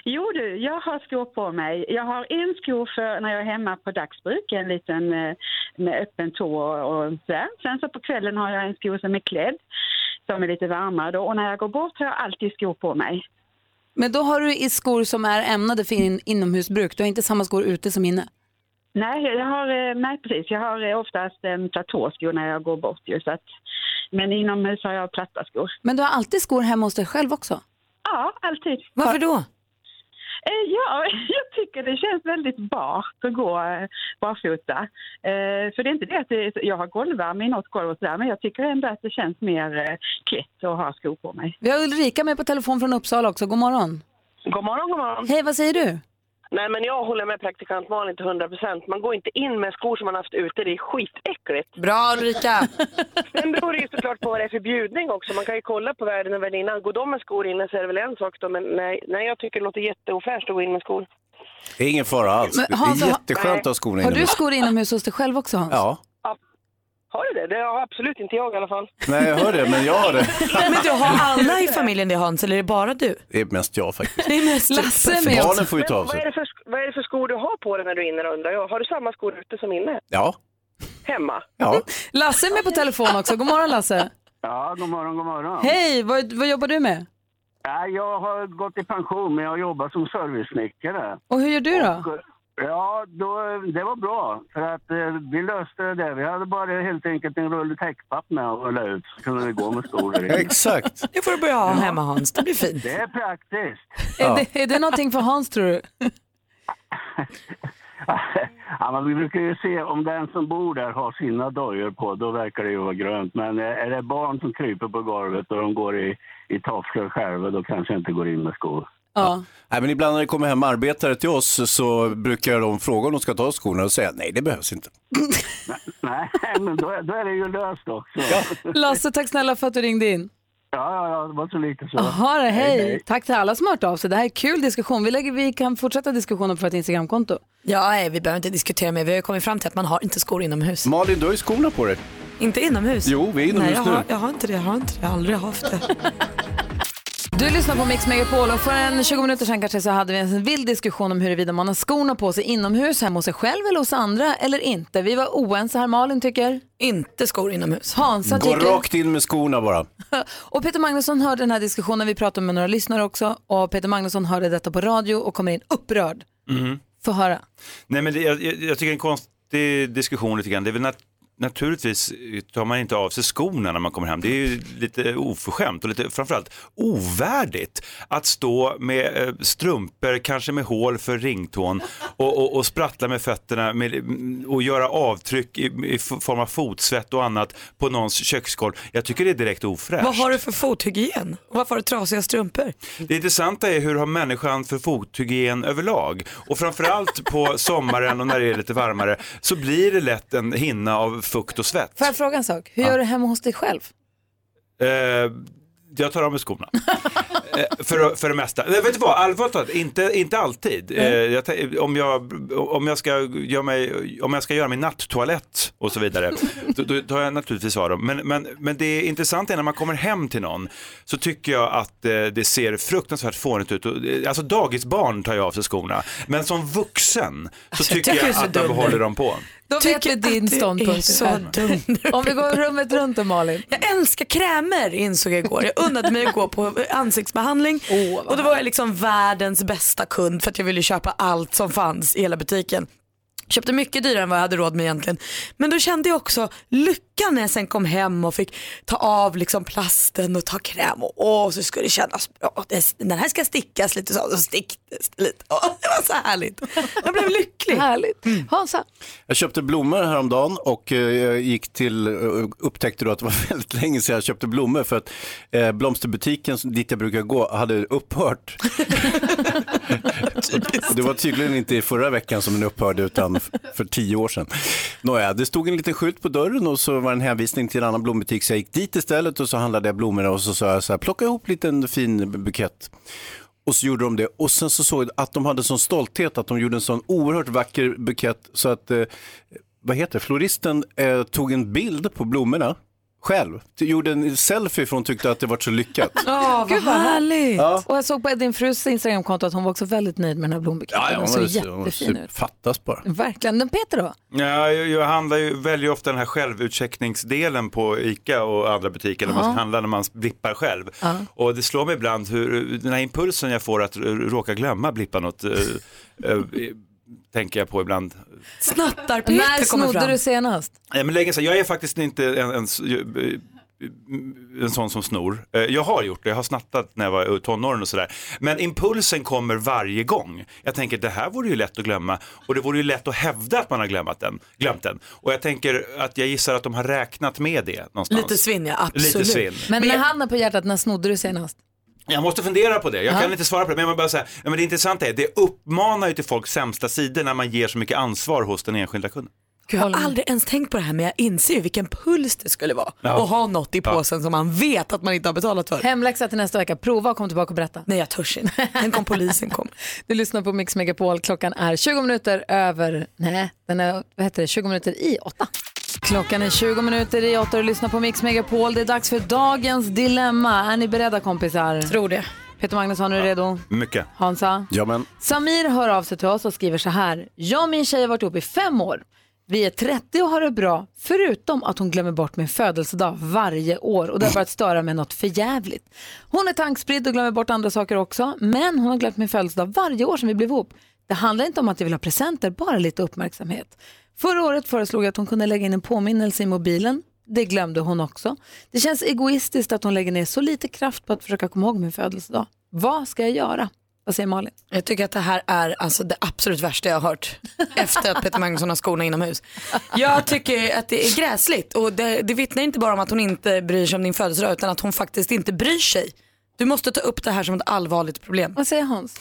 Jo du, jag har skor på mig. Jag har en sko för när jag är hemma på dagsbruk, en liten eh, med öppen tå och, och sådär. Sen så på kvällen har jag en sko som är klädd, som är lite varmare då. Och när jag går bort har jag alltid skor på mig. Men då har du i skor som är ämnade för in, inomhusbruk. Du har inte samma skor ute som inne. Nej, jag har, eh, nej precis. Jag har eh, oftast en platåskor när jag går bort ju. Så att, men inomhus har jag platta skor. Men du har alltid skor hemma hos dig själv också? Ja, alltid. Varför då? Eh, Ja, [laughs] jag tycker det känns väldigt bart att gå eh, barfota. Eh, För det är inte det att det, jag har golvvärme i något golv och sådär, men jag tycker ändå att det känns mer eh, klätt att ha skor på mig. Vi har Ulrika med på telefon från Uppsala också. God morgon. God morgon, god morgon. Hej, vad säger du? Nej, men jag håller med praktikant Malin till 100 procent. Man går inte in med skor som man haft ute, det är skitäckligt. Bra Ulrika! [laughs] Sen beror det ju såklart på vad det är för bjudning också. Man kan ju kolla på värden och värdinnan. Går de med skor inne så är det väl en sak då, men nej, nej jag tycker det låter jätteofräscht att gå in med skor. Det är ingen fara alls. Men det Hans, är har- jätteskönt att ha skorna Har du inomhus. skor inomhus hos dig själv också Hans? Ja. Har du det? Det har absolut inte jag i alla fall. Nej, jag hör det, men jag har det. [laughs] Men du, har alla i familjen det Hans eller är det bara du? Det är mest jag faktiskt. Det är mest Lasse är med barnen också. får ju ta av Vad är, sig. det för, sk- vad är det för skor du har på dig när du är inne undrar jag? Har du samma skor ute som inne? Ja. Hemma? Ja. Lasse är med på telefon också. God morgon Lasse. Ja, god morgon, god morgon. Hej, vad, vad jobbar du med? Ja, jag har gått i pension, men jag jobbar som servicesnickare. Och hur gör du då? Och, ja, då, det var bra. För att eh, vi löste det där. Vi hade bara helt enkelt en rulle täckpapp med och rulla ut så kunde det gå med skor. [laughs] Exakt. [laughs] Det får du börja ha hemma Hans, det blir fint. Det är praktiskt. Är, det, är det någonting för Hans tror du? [laughs] Ja, men vi brukar ju se om den som bor där har sina dojor på, då verkar det ju vara grönt. Men eh, är det barn som kryper på golvet och de går i, i tofflor själva, då kanske inte går in med skor. Ja. Nej, men ibland när det kommer hem arbetare till oss så brukar de fråga om de ska ta av skorna och säga nej, det behövs inte. [laughs] Nej, men då, är- då är det ju löst också. Lasse, tack snälla för att du ringde in. Ja, ja, ja, det var så lite så. Det, hej. Tack till alla som har hört av sig. Det här är kul diskussion. Vi, lägger, vi kan fortsätta diskussionen på vårt Instagramkonto. Ja, nej, vi behöver inte diskutera mer. Vi har ju kommit fram till att man har inte skor inomhus. Malin, du har ju skorna på dig. Inte inomhus? Jo, vi är inomhus nej, jag nu. har, jag har inte det. Jag har inte det. Jag har aldrig haft det. [laughs] Du lyssnar på Mix Megapol och för en 20 minuter sedan kanske så hade vi en vild diskussion om huruvida man har skorna på sig inomhus, hemma hos sig själv eller hos andra eller inte. Vi var oense här. Malin tycker? Inte skor inomhus. Hansa Gå tycker? rakt in med skorna bara. [laughs] Och Peter Magnusson hörde den här diskussionen, vi pratade med några lyssnare också och Peter Magnusson hörde detta på radio och kommer in upprörd. Mhm. Få höra. Nej, men det, jag, jag jag tycker det är en konstig diskussion lite grann. Det är väl nat- naturligtvis tar man inte av sig skorna när man kommer hem. Det är ju lite oförskämt och lite framförallt ovärdigt att stå med eh, strumpor, kanske med hål för ringtån och, och, och sprattla med fötterna med, och göra avtryck i, i form av fotsvett och annat på någons köksgolv. Jag tycker det är direkt ofräscht. Vad har du för fothygien? Varför har du trasiga strumpor? Det intressanta är hur har människan för fothygien överlag? Och framförallt på sommaren och när det är lite varmare så blir det lätt en hinna av fukt och svett. Får jag fråga en sak? Hur gör du hemma hos dig själv? Eh, jag tar av mig skorna. [laughs] Eh, för, för det mesta. Nej, vet du vad, allvarligt talat, inte, inte alltid. Eh, jag, tän- om, jag, om, jag ska göra mig, om jag ska göra min natttoalett och så vidare, [laughs] då, då tar jag naturligtvis av dem. Men, men, men det intressanta är när man kommer hem till någon så tycker jag att eh, det ser fruktansvärt fånigt ut. Och, eh, Alltså dagisbarn tar ju av sig skorna, men som vuxen så Alltså, jag tycker jag är så att dumt. behåller dem på. Då vet vi din att ståndpunkt. är så dumt. Om vi går rummet runt då Malin. Jag älskar krämer insåg jag igår. Jag unnade mig att gå på ansiktsbehandling och då var jag liksom världens bästa kund för att jag ville köpa allt som fanns i hela butiken. Köpte mycket dyrare än vad jag hade råd med egentligen. Men då kände jag också lyckan när jag sen kom hem och fick ta av liksom plasten och ta kräm och åh, så skulle det kännas bra. Den här ska stickas lite så, så sticktes det lite. Åh, det var så härligt. Jag blev lycklig. Härligt. Hansa? Jag köpte blommor häromdagen och eh, gick till, eh, upptäckte då att det var [laughs] väldigt länge sedan jag köpte blommor för att eh, blomsterbutiken som- dit jag brukar gå hade upphört. [laughs] Och det var tydligen inte i förra veckan som den upphörde utan för tio år sedan. Nåja, det stod en liten skylt på dörren och så var en hänvisning till en annan blombutik så jag gick dit istället och så handlade jag blommorna och så sa jag så här, plocka ihop en liten fin bukett. Och så gjorde de det. Och sen så såg jag att de hade sån stolthet att de gjorde en sån oerhört vacker bukett. Så att, eh, vad heter floristen eh, tog en bild på blommorna själv. Gjorde en selfie för hon tyckte att det var så lyckat. [laughs] Oh, Gud vad härligt. Ja. Och jag såg på din frus Instagramkonto att hon var också väldigt nöjd med den här blombuketten. Ja, ja, den hon såg hon var jättefin super- ut. fattas bara. Verkligen. Men Peter då? Ja, jag, jag handlar ju, väljer ofta den här självutcheckningsdelen på ICA och andra butiker när man Ja. ska handla när man blippar själv. Ja. Och det slår mig ibland hur den här impulsen jag får att råka glömma blippa något, eh, [laughs] eh, tänker jag på ibland. Snattar När Peter kommer snodde fram. du senast? Nej, men länge sedan, jag är faktiskt inte en, en, en sån som snor. Eh, Jag har gjort det, jag har snattat när jag var i tonåren och sådär. Men impulsen kommer varje gång. Jag tänker det här vore ju lätt att glömma och det vore ju lätt att hävda att man har glömt den. Glömt den. Och jag tänker att jag gissar att de har räknat med det någonstans. Lite svinn ja, absolut. Lite svinn. Men med handen på hjärtat, när snodde du senast? Jag måste fundera på det, jag Ja. kan inte svara på det. Men jag bara säga, ja, men det intressanta är, det uppmanar ju till folks sämsta sidor när man ger så mycket ansvar hos den enskilda kunden. Jag har aldrig ens tänkt på det här men jag inser ju vilken puls det skulle vara Ja. att ha något i Ja. påsen som man vet att man inte har betalat för. Hemläxa till nästa vecka. Prova och kom tillbaka och berätta. Nej jag törs inte. Tänk om polisen kommer. [laughs] Du lyssnar på Mix Megapol. Klockan är 20 minuter över, nej, den är, vad heter det, 20 minuter i åtta. Klockan är 20 minuter i åtta och lyssnar på Mix Megapol. Det är dags för dagens dilemma. Är ni beredda kompisar? Tror det. Peter Magnusson, är du redo? Mycket. Hansa? Ja, men. Samir hör av sig till oss och skriver så här. Jag och min tjej har varit ihop i fem år. Vi är 30 och har det bra, förutom att hon glömmer bort min födelsedag varje år och det har börjat störa mig något förjävligt. Hon är tankspridd och glömmer bort andra saker också, men hon har glömt min födelsedag varje år som vi blev ihop. Det handlar inte om att jag vill ha presenter, bara lite uppmärksamhet. Förra året föreslog jag att hon kunde lägga in en påminnelse i mobilen. Det glömde hon också. Det känns egoistiskt att hon lägger ner så lite kraft på att försöka komma ihåg min födelsedag. Vad ska jag göra? Vad säger Malin? Jag tycker att det här är alltså det absolut värsta jag har hört [laughs] efter att Peter Magnusson har skorna inomhus. Jag tycker att det är gräsligt och det, det vittnar inte bara om att hon inte bryr sig om din födelsedag utan att hon faktiskt inte bryr sig. Du måste ta upp det här som ett allvarligt problem. Vad säger Hans?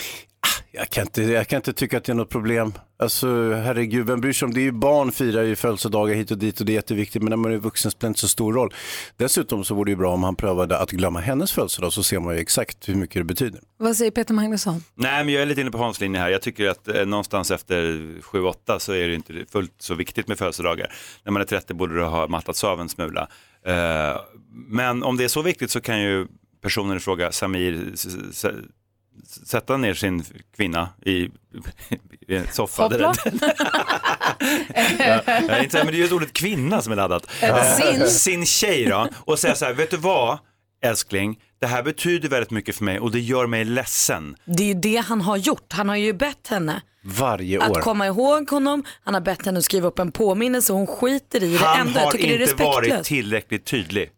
Jag kan, inte, jag kan inte tycka att det är något problem. Alltså herregud, vem bryr sig om det? är ju barn firar ju födelsedagar hit och dit och det är jätteviktigt. Men när man är vuxen spelar det inte så stor roll. Dessutom så vore det ju bra om han prövade att glömma hennes födelsedag så ser man ju exakt hur mycket det betyder. Vad säger Peter Magnusson? Nej, men jag är lite inne på Hans linje här. Jag tycker att eh, någonstans efter 7-8 så är det inte fullt så viktigt med födelsedagar. När man är 30 borde det ha mattats av en smula. Eh, men om det är så viktigt så kan ju personen i fråga, Samir, sätta ner sin kvinna i, en soffa. Hoppla. Ja, jag inte, men det är ju ett ordet kvinna som är laddat. Eh, sin. sin tjej då, och säga så här, vet du vad älskling, det här betyder väldigt mycket för mig och det gör mig ledsen. Det är ju det han har gjort. Han har ju bett henne Varje att år. komma ihåg honom. Han har bett henne att skriva upp en påminnelse och hon skiter i det Han ändå. Har tycker det är inte varit tillräckligt tydlig.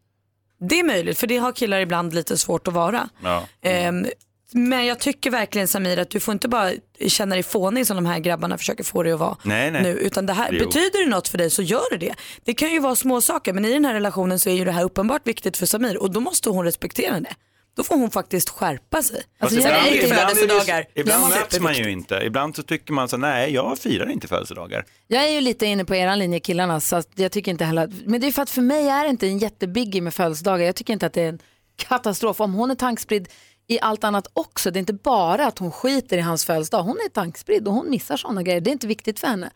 Det är möjligt för det har killar ibland lite svårt att vara. Ja. Ehm, men jag tycker verkligen Samir att du får inte bara känna dig fånig som de här grabbarna försöker få dig att vara Nej, nej. nu. Utan det här, Jo. betyder det något för dig så gör det det. Det kan ju vara små saker men i den här relationen så är ju det här uppenbart viktigt för Samir och då måste hon respektera det. Då får hon faktiskt skärpa sig. Alltså, ibland, jag är ibland, födelsedagar. ibland möts man ju inte. Ibland så tycker man så nej, jag firar inte födelsedagar. Jag är ju lite inne på eran linje killarna, så jag tycker inte heller, men det är för att för mig är det inte en jättebiggie med födelsedagar. Jag tycker inte att det är en katastrof. Om hon är tankspridd i allt annat också, det är inte bara att hon skiter i hans födelsedag. Hon är tankspridd och hon missar sådana grejer. Det är inte viktigt för henne.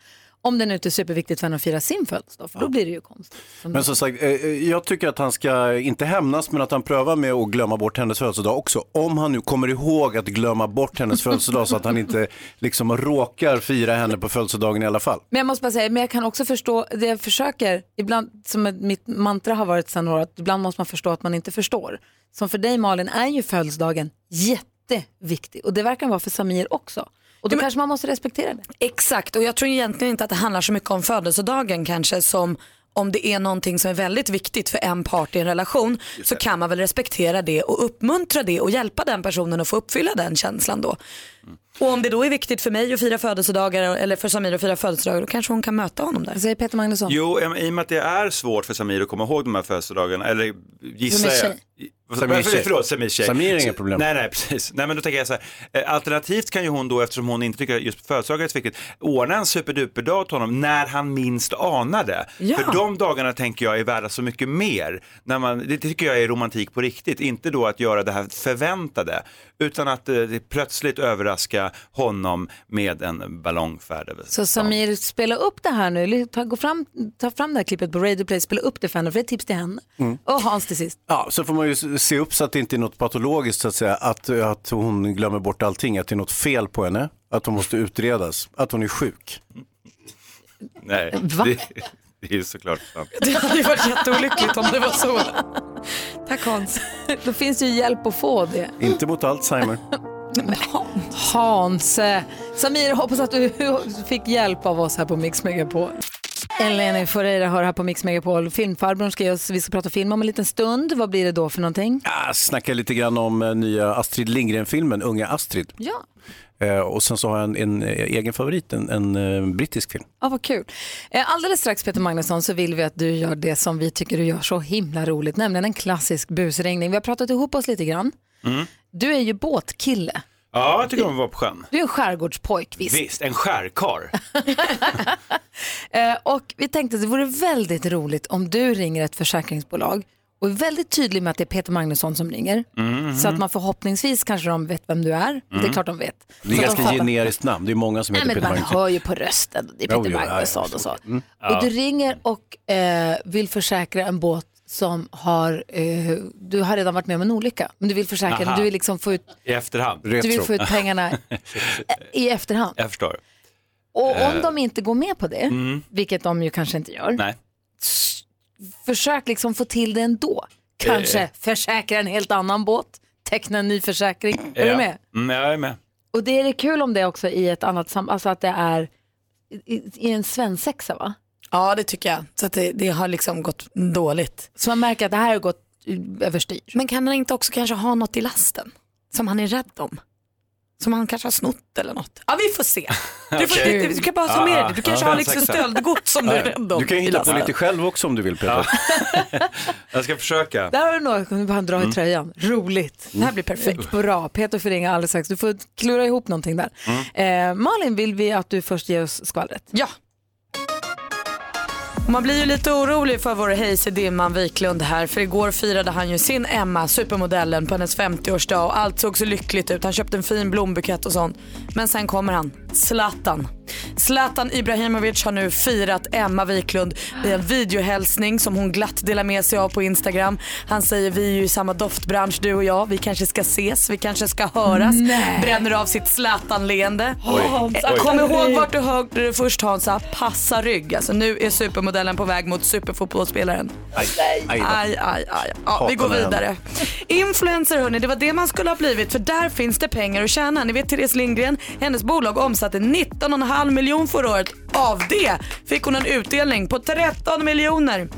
Om det nu inte är superviktigt för henne att fira sin födelsedag, för då blir det ju konstigt. Men som sagt, eh, eh, jag tycker att han ska inte hämnas men att han prövar med att glömma bort hennes födelsedag också. Om han nu kommer ihåg att glömma bort hennes födelsedag så att han inte liksom råkar fira henne på födelsedagen i alla fall. Men jag måste bara säga, men jag kan också förstå, det jag försöker, ibland, som mitt mantra har varit sedan några att ibland måste man förstå att man inte förstår. Som för dig Malin är ju födelsedagen jätteviktig och det verkar vara för Samir också. Och då kanske man måste respektera det. Exakt och jag tror egentligen inte att det handlar så mycket om födelsedagen kanske som om det är någonting som är väldigt viktigt för en part i en relation så kan man väl respektera det och uppmuntra det och hjälpa den personen att få uppfylla den känslan då. Och om det då är viktigt för mig att fira födelsedagar eller för Samir att fira födelsedagar då kanske hon kan möta honom där. Säger Peter Magnusson. Jo, i och med att det är svårt för Samir att komma ihåg de här födelsedagarna, eller gissar jag. För- tjej. Förlåt, Samirs tjej. Samir är inga problem. Nej, nej, precis. Nej, men då tänker jag så här, eh, alternativt kan ju hon då, eftersom hon inte tycker att just födelsedagar är så viktigt, ordna en superduperdag åt honom när han minst anar det. Ja. För de dagarna tänker jag är värda så mycket mer. När man, det tycker jag är romantik på riktigt, inte då att göra det här förväntade, utan att eh, plötsligt överraska honom med en ballongfärd Så Samir, spela upp det här nu, ta, gå fram, ta fram det här klippet på Radio Play, spela upp det för henne, för det är ett tips till henne. Mm. Och Hans till sist. Ja, så får man ju se upp så att det inte är något patologiskt så att säga, att, att hon glömmer bort allting, att det är något fel på henne, att hon måste utredas, att hon är sjuk. Nej, det, det är ju såklart sant. Det hade ju varit jätteolyckligt om det var så. Tack Hans. Då finns ju hjälp att få det. Inte mot Alzheimer. Hans. eh, Samir, hoppas att du fick hjälp av oss här på Mix Megapol. Eleni Foureira hör här på Mix Megapol. Filmfarbrorn ska oss, vi ska prata film om en liten stund. Vad blir det då för någonting? Jag snackar lite grann om eh, nya Astrid Lindgren-filmen, Unga Astrid. Ja. Eh, och sen så har jag en, en eh, egen favorit, en, en eh, brittisk film. Ja, vad kul. Eh, Alldeles strax Peter Magnusson så vill vi att du gör det som vi tycker du gör så himla roligt, nämligen en klassisk busringning. Vi har pratat ihop oss lite grann. Mm. Du är ju båtkille. Ja, jag tycker om att vara på sjön. Du är en skärgårdspojk visst. Visst, en skärkar. [laughs] Eh, och vi tänkte att det vore väldigt roligt om du ringer ett försäkringsbolag och är väldigt tydlig med att det är Peter Magnusson som ringer. Mhm. Så att man förhoppningsvis kanske de vet vem du är. Det är Mm. klart de vet. Det är Så ganska de fattar. generiskt namn, det är många som Nej, heter men Peter man Magnusson. hör ju på rösten, det är Peter jo, ja, ja, Magnusson och så. Mm. Och du ringer och eh, vill försäkra en båt som har, eh, du har redan varit med om en olycka, men du vill försäkra Aha. du vill liksom få ut, I efterhand. du vill få ut pengarna [laughs] i efterhand. Jag förstår. Och om Eh. de inte går med på det, Mm. vilket de ju kanske inte gör, Nej. försök liksom få till det ändå. Kanske Eh. försäkra en helt annan båt, teckna en ny försäkring. Är Ja. du med? Mm, jag är med. Och det är det kul om det också i ett annat sam, alltså att det är i, i en svensexa va? Ja det tycker jag. Så att det, det har liksom gått dåligt. Så man märker att det här har gått överstyr. Men kan han inte också kanske ha något i lasten som han är rädd om? Som han kanske har snott eller något. Ja vi får se. Du, får, Okej. du, du kan bara ta med dig det. Du kanske har liksom stöldgods som du är rädd om. Du kan ju hitta på lite själv också om du vill Peter. [laughs] Jag ska försöka. Där har du något, nu bara dra i Mm. tröjan. Roligt. Det här blir perfekt. Bra, Peter får ringa alldeles strax. Du får klura ihop någonting där. Mm. Eh, Malin, vill vi att du först ger oss skvallret? Ja. Och Man blir ju lite orolig för vår Hayes Dimman Wiklund här för igår firade han ju sin Emma, supermodellen, på hennes 50-årsdag och allt såg så lyckligt ut. Han köpte en fin blombukett och sånt. Men sen kommer han, Zlatan. Zlatan Ibrahimovic har nu firat Emma Wiklund i en videohälsning som hon glatt delar med sig av på Instagram. Han säger vi är ju i samma doftbransch du och jag, vi kanske ska ses, vi kanske ska höras. Nej. Bränner av sitt Zlatan-leende. Eh. Kom ihåg vart du hörde det först Hansa, passa rygg. Alltså nu är supermodellen på väg mot superfotbollsspelaren. Aj, aj. Aj, aj, aj. Ja, vi går vidare. Influencer hörni, det var det man skulle ha blivit för där finns det pengar att tjäna. Ni vet Therese Lindgren, hennes bolag omsatte 19,5 halv miljon förra året. Av det fick hon en utdelning på 13 miljoner.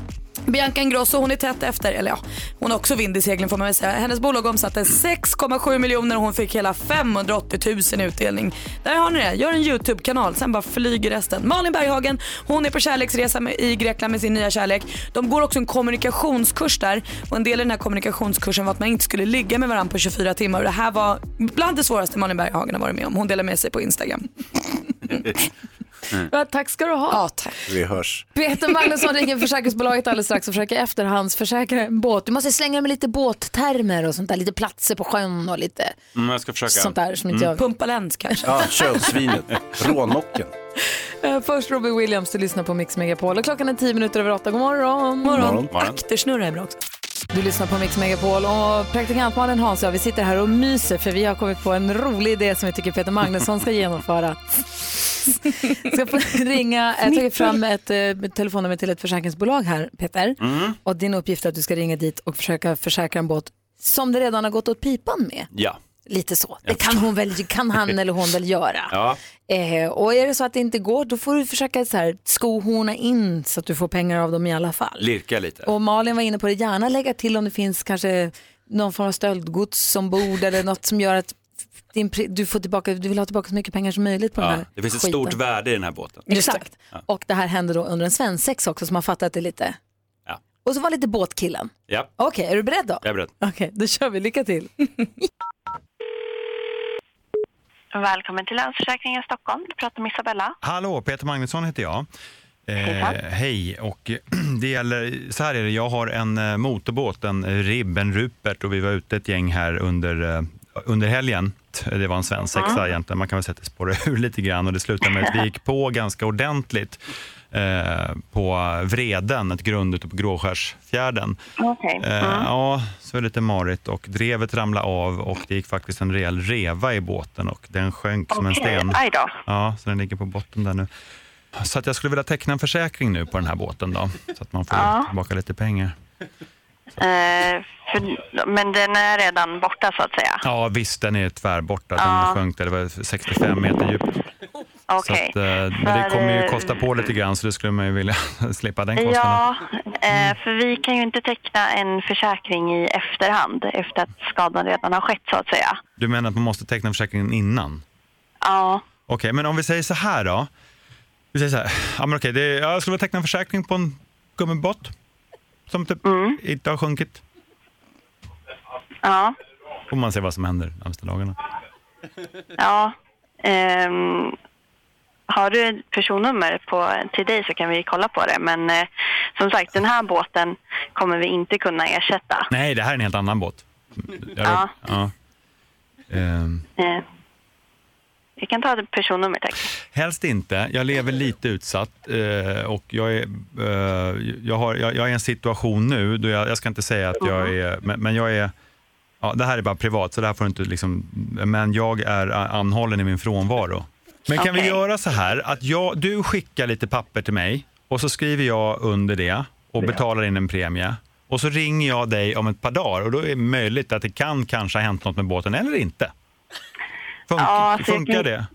Bianca Ingrosso hon är tätt efter, eller ja, hon har också vind i seglen får man väl säga. Hennes bolag omsatte 6,7 miljoner och hon fick hela 580 000 i utdelning. Där har ni det, gör en YouTube-kanal, sen bara flyger resten. Malin Berghagen, hon är på kärleksresa med, i Grekland med sin nya kärlek. De går också en kommunikationskurs där och en del i den här kommunikationskursen var att man inte skulle ligga med varandra på 24 timmar och det här var bland det svåraste Malin Berghagen har varit med om. Hon delar med sig på Instagram. [laughs] Ja, tack ska du ha. Ja, tack. Vi hörs. Peter Magnusson ringer försäkringsbolaget alldeles strax och försöker efterhandsförsäkra en båt. Du måste slänga med lite båttermer och sånt där, lite platser på sjön och lite Mm, jag ska försöka. sånt där som inte jag... Pumpaläns kanske. Ja, kölsvinet, rånocken. Eh, Först Robbie Williams, du lyssnar på Mix Megapol och klockan är tio minuter över åtta. God morgon. Morgon. Aktersnurra är bra också. Du lyssnar på Mix Megapol och praktikantmannen Hans och jag, vi sitter här och myser för vi har kommit på en rolig idé som vi tycker Peter Magnusson ska genomföra. [laughs] Ska få ringa, jag tagit fram ett eh, telefonnummer till ett försäkringsbolag här, Peter. Mm. Och din uppgift är att du ska ringa dit och försöka försäkra en båt som det redan har gått åt pipan med. Ja. Lite så. Det kan, hon väl, kan han eller hon väl göra. [laughs] Ja. Eh, och är det så att det inte går, då får du försöka så här, skohorna in så att du får pengar av dem i alla fall. Lirka lite. Och Malin var inne på det, gärna lägga till om det finns kanske någon form av stöldgods ombord eller något som gör att din, du, får tillbaka, du vill ha tillbaka så mycket pengar som möjligt på den Ja, här det finns ett skiten. stort värde i den här båten. Exakt. Och det här händer då under en svensexa också så man fattar att det lite. Ja. Och så var lite båtkillen. Ja, Okej, är du beredd då? jag är beredd. Okej, då kör vi. Lycka till. [laughs] Välkommen till Länsförsäkringen Stockholm. Du pratar med Isabella. Hallå, Peter Magnusson heter jag. Eh, hej, och [clears throat] det gäller, så här är det, jag har en eh, motorbåt, en ribb, en Rupert och vi var ute ett gäng här under, eh, under helgen. Det var en svensexa Mm. egentligen, man kan väl säga att det spårar [laughs] ur lite grann och det slutade med att vi gick på ganska ordentligt eh, på Vreden, ett grund ute på Gråskärsfjärden. Okej. Eh, Mm. Ja, så är det lite marigt och drevet ramlade av och det gick faktiskt en rejäl reva i båten och den sjönk som en sten. aj då. Ja, så den ligger på botten där nu. Så att jag skulle vilja teckna en försäkring nu på den här båten då, så att man får Ja. tillbaka lite pengar. Eh, för, men den är redan borta så att säga. Ja, visst, den är tvärborta. Den Ja. sjönk det var 65 meter djupt. Så Okej. att, eh, men det kommer ju eh, kosta på lite grann, så det skulle man ju vilja [laughs] slippa den kostnaden. Ja, eh, för vi kan ju inte teckna en försäkring i efterhand efter att skadan redan har skett så att säga. Du menar att man måste teckna försäkringen innan? Ja, Okej, men om vi säger så här då. Vi säger så här, ja, men okej, ja, jag skulle vilja teckna en försäkring på en gummibåt som typ Mm. inte har sjunkit. ja, Får man se vad som händer de närmaste dagarna. ja. ehm, har du ett personnummer på, till dig så kan vi kolla på det. Men eh, som sagt, den här båten kommer vi inte kunna ersätta. Nej, det här är en helt annan båt. Jag- Ja. ja. Ehm, Eh, vi kan ta ett personnummer, tack. helst inte. Jag lever lite utsatt eh, och jag är, eh, jag, har, jag, jag är i en situation nu, då jag, jag ska inte säga att jag är, men, men jag är, ja, det här är bara privat så det här får du inte liksom, men jag är anhållen i min frånvaro. Men kan vi Okej. göra så här att jag, du skickar lite papper till mig och så skriver jag under det och betalar in en premie. Och så ringer jag dig om ett par dagar och då är det möjligt att det kan kanske ha hänt något med båten eller inte. Fun- Ja, funkar det?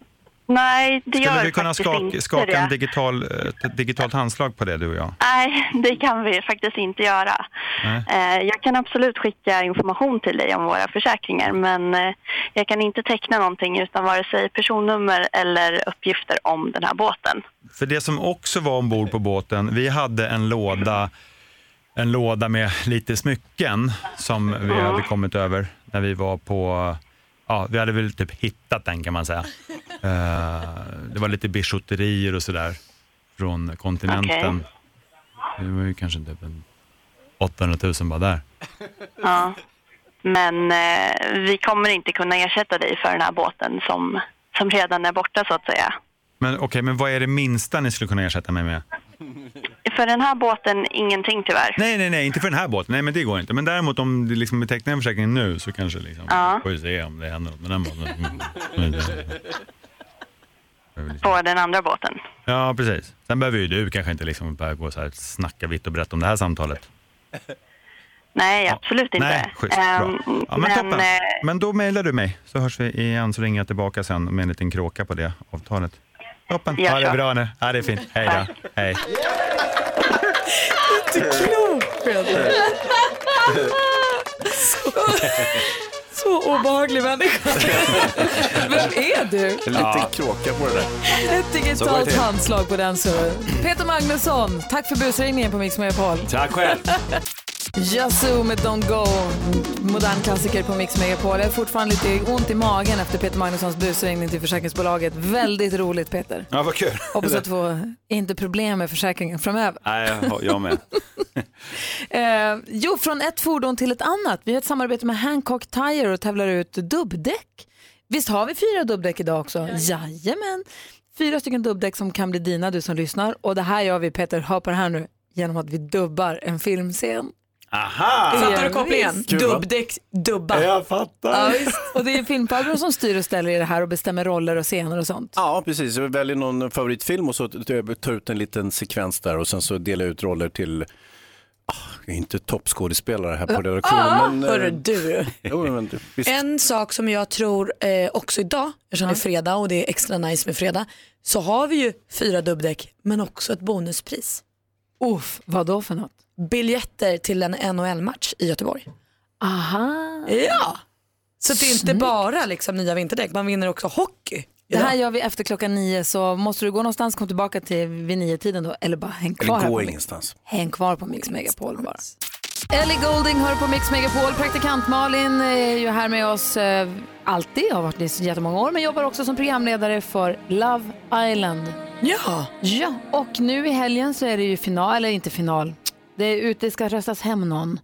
Nej, det Skulle gör vi kunna skaka, skaka en digital, eh, ett digitalt handslag på det du och jag? Nej, det kan vi faktiskt inte göra. Nej. Eh, Jag kan absolut skicka information till dig om våra försäkringar men eh, jag kan inte teckna någonting utan vare sig personnummer eller uppgifter om den här båten. För det som också var ombord på båten, vi hade en låda, en låda med lite smycken som vi hade kommit över när vi var på, ja vi hade väl typ hittat den kan man säga. [laughs] Eh, det var lite bijouterier och sådär från kontinenten. Det var ju kanske typ en 800 000 bara där. Ja. Men eh, vi kommer inte kunna ersätta dig för den här båten som, som redan är borta så att säga. Men okej, men vad är det minsta ni skulle kunna ersätta mig med? För den här båten, ingenting tyvärr. Nej, nej, nej, inte för den här båten. Nej, men det går inte. Men däremot om det liksom tecknar en försäkring nu så kanske liksom, Ja. får vi se om det händer något med den båten. [laughs] Mm. På den andra båten. Ja, precis. Sen behöver ju du kanske inte liksom börja gå så här snacka vitt och brett om det här samtalet. Nej, absolut inte. Nej, schysst. Ehm, Bra. Ja, men, men toppen. eh, Men då mejlar du mig så hörs vi igen så ringer jag tillbaka sen med en liten kråka på det avtalet. Toppen. Ja, det är bra nu. Ja, det är fint. Hej då. Hej. Inte klokt Peter. Så, [laughs] så obehaglig människa. Vem är du? En liten Ja. kråka på det där. Ett digitalt handslag på den så. Peter Magnusson, tack för busringningen på Mix Megapol. Tack själv. Yazoo med Don't Go, modern klassiker på Mix Megapol. Jag har fortfarande lite ont i magen efter Peter Magnussons busringning till försäkringsbolaget. Väldigt roligt Peter. Ja, vad kul. Hoppas att du får inte problem med försäkringen framöver. Nej, jag- med. [laughs] Eh, jo, från ett fordon till ett annat. Vi har ett samarbete med Hancock Tire och tävlar ut dubbdäck. Visst har vi fyra dubbdäck idag också? Jajamän. Fyra stycken dubbdäck som kan bli dina, du som lyssnar. Och det här gör vi, Peter, hör på det här nu, genom att vi dubbar en filmscen. Aha! Fattar du kopplingen? Kul, va? Dubbdäck, dubba. Jag fattar. Ja, visst. Och det är filmfarbrorn som styr och ställer i det här och bestämmer roller och scener och sånt. Ja, precis. Jag väljer någon favoritfilm och så tar jag ut en liten sekvens där och sen så delar jag ut roller till Ah, jag är inte toppskådespelare här på redaktionen. Ah, men, eh, hörru du. Jo, men, visst. En sak som jag tror eh, också idag, eftersom det är fredag och det är extra nice med fredag, så har vi ju fyra dubbdäck men också ett bonuspris. Uff, vad då för något? Biljetter till en NHL-match i Göteborg. Aha. Ja, så det är inte Snyggt. bara liksom nya vinterdäck, man vinner också hockey. Det här gör vi efter klockan nio så måste du gå någonstans, kom tillbaka till vid nio tiden då eller bara häng kvar, Eller här gå på Mix- ingenstans. häng kvar på Mix Megapol bara. Ellie Golding hör på Mix Megapol. Praktikant Malin är ju här med oss eh, alltid, har varit det i så jättemånga år, men jobbar också som programledare för Love Island. Ja. Ja, och nu i helgen så är det ju final, eller inte final. Det är ute, det ska röstas hem någon.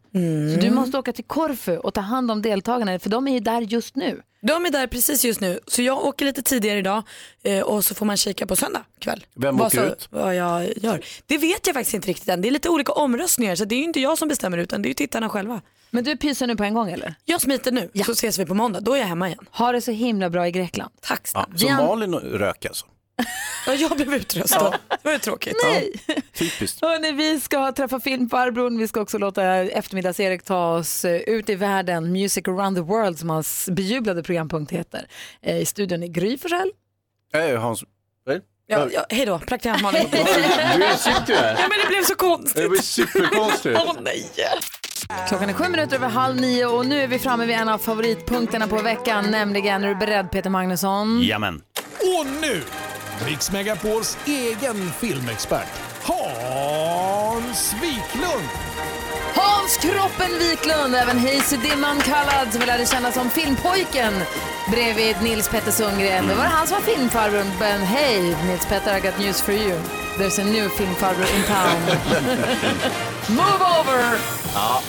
Så du måste åka till Korfu och ta hand om deltagarna, för de är ju där just nu. De är där precis just nu, så jag åker lite tidigare idag eh, och så får man kika på söndag kväll. Vem vad åker så, ut? Vad jag gör. Det vet jag faktiskt inte riktigt än. Det är lite olika omröstningar så det är ju inte jag som bestämmer utan det är ju tittarna själva. Men du pyser nu på en gång eller? Jag smiter nu så ses vi på måndag, då är jag hemma igen. Ha det så himla bra i Grekland. Tack Ja, snälla. så Jan- Malin rök alltså? [laughs] Ja, jag blev utröstad. Det var ju tråkigt. Nej. Typiskt. Hörrni, vi ska träffa filmfarbrorn. Vi ska också låta eftermiddags-Erik ta oss eh, ut i världen. Music around the world som hans bejublade programpunkt heter. Eh, I studion är Gry Forssell. Nej, Hans... Ja, ja, hej då, praktikant Malin. [laughs] Du sitter ju här. Ja, men det blev så konstigt. Det blir superkonstigt. Åh nej. Klockan är sju minuter över halv nio och nu är vi framme vid en av favoritpunkterna på veckan, nämligen, är du beredd Peter Magnusson? Jamen. Och nu, Mix Megapols egen filmexpert, Hans Wiklund. Hans Kroppen Wiklund, även Hayes Dimman kallad, som vi lärde känna som filmpojken bredvid Nils Petter Sundgren. Det var han som var filmfarbrorn. Men hej, Nils Petter, I got news for you. There's a new filmfarbror in town. [laughs] Move over! Ja.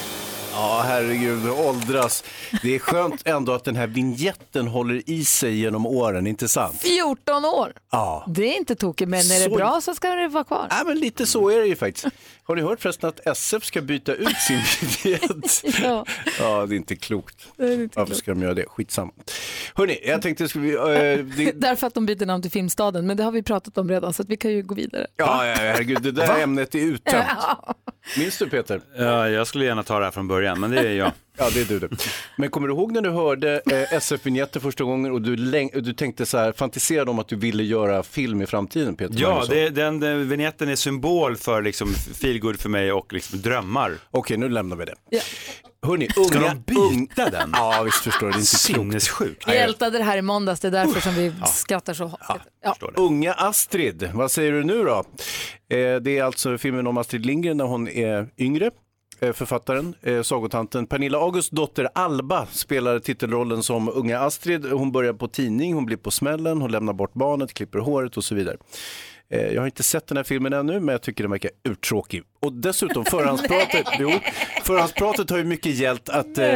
Ja, herregud, åldras. Det är skönt ändå att den här vignetten håller i sig genom åren, inte sant? 14 år. Ja. Det är inte tokigt, men är det Så- bra så ska det vara kvar. Ja, men lite så är det ju faktiskt. Har ni hört förresten att SF ska byta ut sin vignett? [laughs] ja. ja, det är inte klokt. Det är inte Varför klokt. ska de göra det? Skitsamma. Hörni, jag tänkte, ska vi, eh, det, [laughs] Därför att de byter namn till Filmstaden, men det har vi pratat om redan så att vi kan ju gå vidare. ja, ja, herregud, det där ämnet är uttömt. [laughs] Ja. Minns du Peter? Ja, jag skulle gärna ta det här från början, men det är jag. [laughs] Ja, det är du det. Men kommer du ihåg när du hörde eh, SF-vignetter första gången och du, du tänkte så här, fantiserade om att du ville göra film i framtiden Peter Ja, det, den, den vignetten är symbol för liksom feelgood för mig och liksom drömmar. Okej, nu lämnar vi det. Hörni, Ska unga, de byta den? Ja, visst förstår du. Det är inte Sinnessjukt. Vi ältade det här i måndags, det är därför som vi skrattar så hårt. Ja. Unga Astrid, vad säger du nu då? Eh, det är alltså filmen om Astrid Lindgren när hon är yngre. Eh, Författaren, eh, sagotanten Pernilla Augusts dotter Alba spelar titelrollen som unga Astrid. Hon börjar på tidning, hon blir på smällen, hon lämnar bort barnet, klipper håret och så vidare. Eh, Jag har inte sett den här filmen ännu, men jag tycker den verkar uttråkig. Och dessutom, [laughs] förhandspratet, jo, förhandspratet har ju mycket gällt att eh,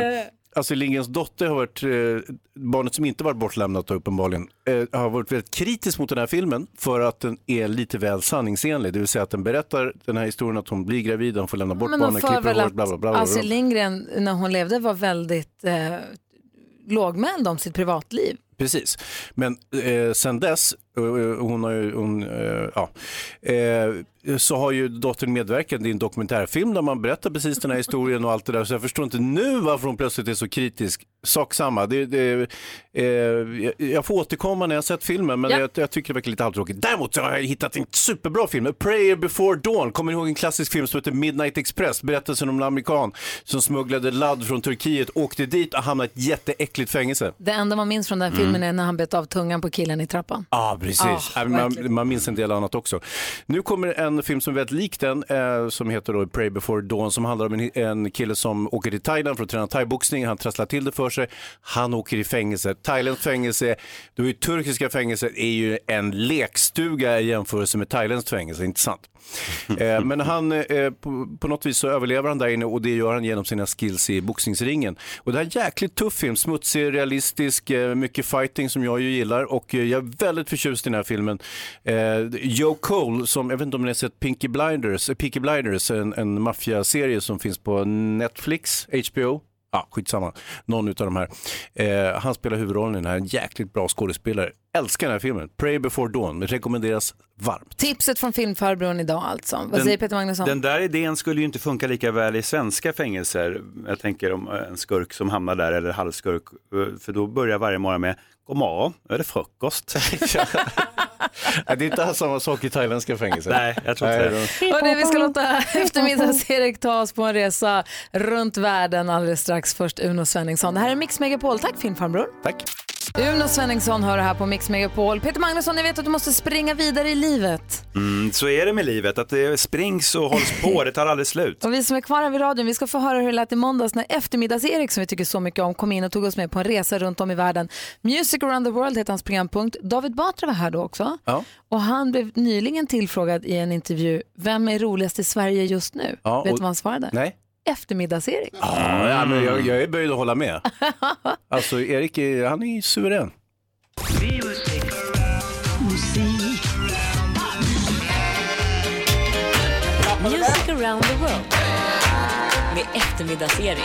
Astrid Lindgrens dotter har varit, eh, barnet som inte varit bortlämnat då, uppenbarligen, eh, har varit väldigt kritisk mot den här filmen för att den är lite väl sanningsenlig. Det vill säga att den berättar den här historien att hon blir gravid, hon får lämna bort barnet, klipper håret, bla bla bla. bla. Astrid Lindgren när hon levde var väldigt eh, lågmäld om sitt privatliv. Precis, men eh, sen dess, hon har ju, hon, eh, ja, eh, så har ju dottern medverkat i en dokumentärfilm där man berättar precis den här historien och allt det där. Så jag förstår inte nu varför hon plötsligt är så kritisk. Sak samma, det, det, eh, jag- får återkomma när jag sett filmen men Ja. jag, jag tycker det verkar lite halvtråkigt. Däremot så har jag hittat en superbra film, A Prayer Before Dawn. Kommer ni ihåg en klassisk film som heter Midnight Express? Berättelsen om en amerikan som smugglade ladd från Turkiet, åkte dit och hamnade i ett jätteäckligt fängelse. Det enda man minns från den här filmen är när han bet av tungan på killen i trappan. Ja, precis. Ah, man, man minns en del annat också. Nu kommer en film som är väldigt lik den, eh, som heter då Pray before dawn, som handlar om en, en kille som åker till Thailand för att träna thaiboxning. Han trasslar till det för sig. Han åker i fängelse. Thailands fängelse, då är turkiska fängelser är ju en lekstuga i jämförelse med Thailands fängelse, inte sant? [laughs] Eh, men han, eh, på, på något vis så överlever han där inne och det gör han genom sina skills i boxningsringen. Och det här är en jäkligt tuff film, smutsig, realistisk, eh, mycket fighting som jag ju gillar och eh, jag är väldigt förtjust i den här filmen. Eh, Joe Cole, som, jag vet inte om ni har sett Pinky Blinders, eh, Peaky Blinders, en, en maffiaserie som finns på Netflix, HBO. Ja, skitsamma. Någon utav de här. Eh, han spelar huvudrollen i den här, en jäkligt bra skådespelare. Älskar den här filmen. Pray before dawn, rekommenderas varmt. Tipset från filmfarbrorn idag alltså. Vad Den- säger Peter Magnusson? Den där idén skulle ju inte funka lika väl i svenska fängelser. Jag tänker om en skurk som hamnar där eller halvskurk. För då börjar varje morgon med God morgon, nu är det frukost. [laughs] Det är inte alls samma sak i thailändska fängelser. Nej, jag tror inte det. Hörrni, vi ska låta eftermiddags-Erik ta oss på en resa runt världen alldeles strax. Först Uno Svenningsson. Det här är Mix Megapol. Tack filmfarbror. Tack. Uno Svenningsson hör det här på Mix Megapol. Peter Magnusson, jag vet att du måste springa vidare i livet. Mm, så är det med livet, att det springs och hålls på, det tar aldrig slut. [laughs] Och vi som är kvar här vid radion, vi ska få höra hur det lät i måndags när eftermiddags-Erik, som vi tycker så mycket om, kom in och tog oss med på en resa runt om i världen. Music around the world heter hans programpunkt. David Batra var här då också. Ja. Och han blev nyligen tillfrågad i en intervju, vem är roligast i Sverige just nu? Ja, vet du och- vad han svarade? Nej. Eftermiddags-Erik. Ja, ja, men jag, jag är böjd att hålla med. [laughs] Alltså Erik, är- han är suverän. Music around the world. Med eftermiddagsserie.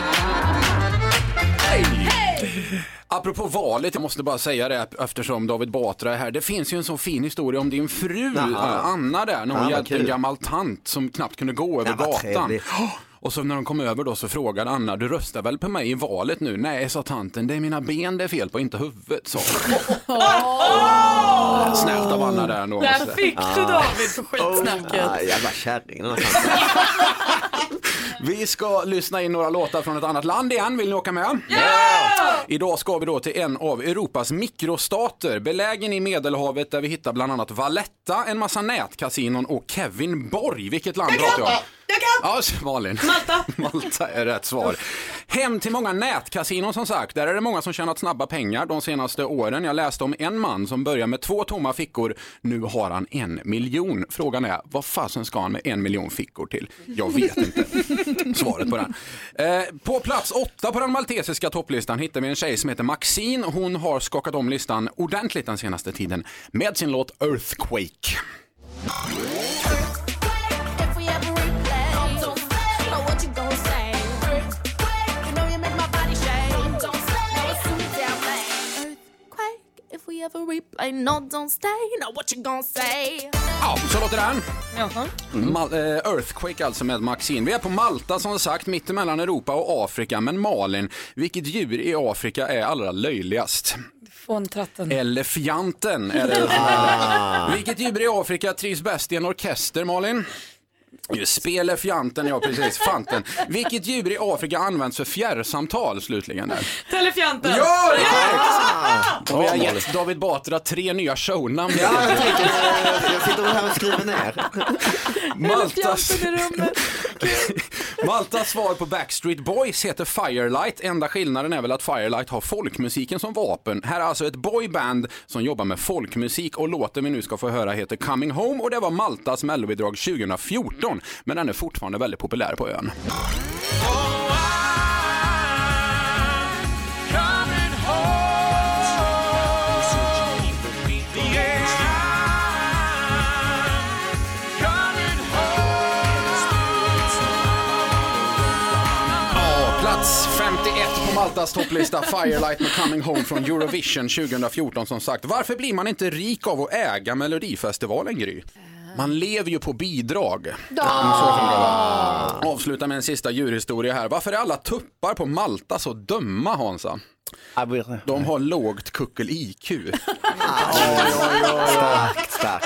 Apropå valet, jag måste bara säga det eftersom David Batra är här. Det finns ju en så fin historia om din fru Anna där, när hon vad hjälpte en gammal tant som knappt kunde gå över gatan. Och så när de kom över då så frågade Anna, du röstar väl på mig i valet nu? Nej, sa tanten, det är mina ben det är fel på, inte huvudet, sa hon. Snällt av Anna där ändå. måste jag säga. Ja, jävla kärring den här. [laughs] Vi ska lyssna in några låtar från ett annat land igen. Vill ni åka med? Idag ska vi då till en av Europas mikrostater, belägen i Medelhavet där vi hittar bland annat Valletta, en massa nätkasinon och Kevin Borg. Vilket land pratar jag kan! Jag Ja, Malin. Malta. [laughs] Malta är rätt svar. Hem till många nätkasinon som sagt. Där är det många som tjänat snabba pengar de senaste åren. Jag läste om en man som börjar med två tomma fickor. Nu har han en miljon. Frågan är, vad fasen ska han med en miljon fickor till? Jag vet inte [laughs] svaret på den. Eh, på plats åtta på den maltesiska topplistan hittar vi en tjej som heter Maxine. Hon har skakat om listan ordentligt den senaste tiden med sin låt Earthquake. We ever replay, no don't stay, no what you gonna say? Ja, så låter den. Mal- eh, Earthquake alltså med Maxine. Vi är på Malta som sagt, mittemellan Europa och Afrika. Men Malin, vilket djur i Afrika är allra löjligast? Fåntratten. Elefanten är det som [laughs] är. Vilket djur i Afrika trivs bäst i en orkester, Malin? Just Spelefianten, ja precis, fanten. Vilket djur i Afrika används för fjärrsamtal slutligen? Där? Telefianten. Ja, det är korrekt! Och vi har gett David Batra tre nya shownamn. Ja, jag tänker, jag sitter här och skriver ner. Maltas... Eh, Maltas svar på Backstreet Boys heter Firelight. Enda skillnaden är väl att Firelight har folkmusiken som vapen. Här är alltså ett boyband som jobbar med folkmusik och låten vi nu ska få höra heter Coming Home och det var Maltas mellobidrag 2014. Men den är fortfarande väldigt populär på ön. Maltas topplista Firelight med Coming Home från Eurovision 2014 som sagt. Varför blir man inte rik av att äga Melodifestivalen Gry? Man lever ju på bidrag. Avsluta med en sista djurhistoria här. Varför är alla tuppar på Malta så dumma Hansa? De har lågt kuckel-IQ. [laughs] Starkt, starkt.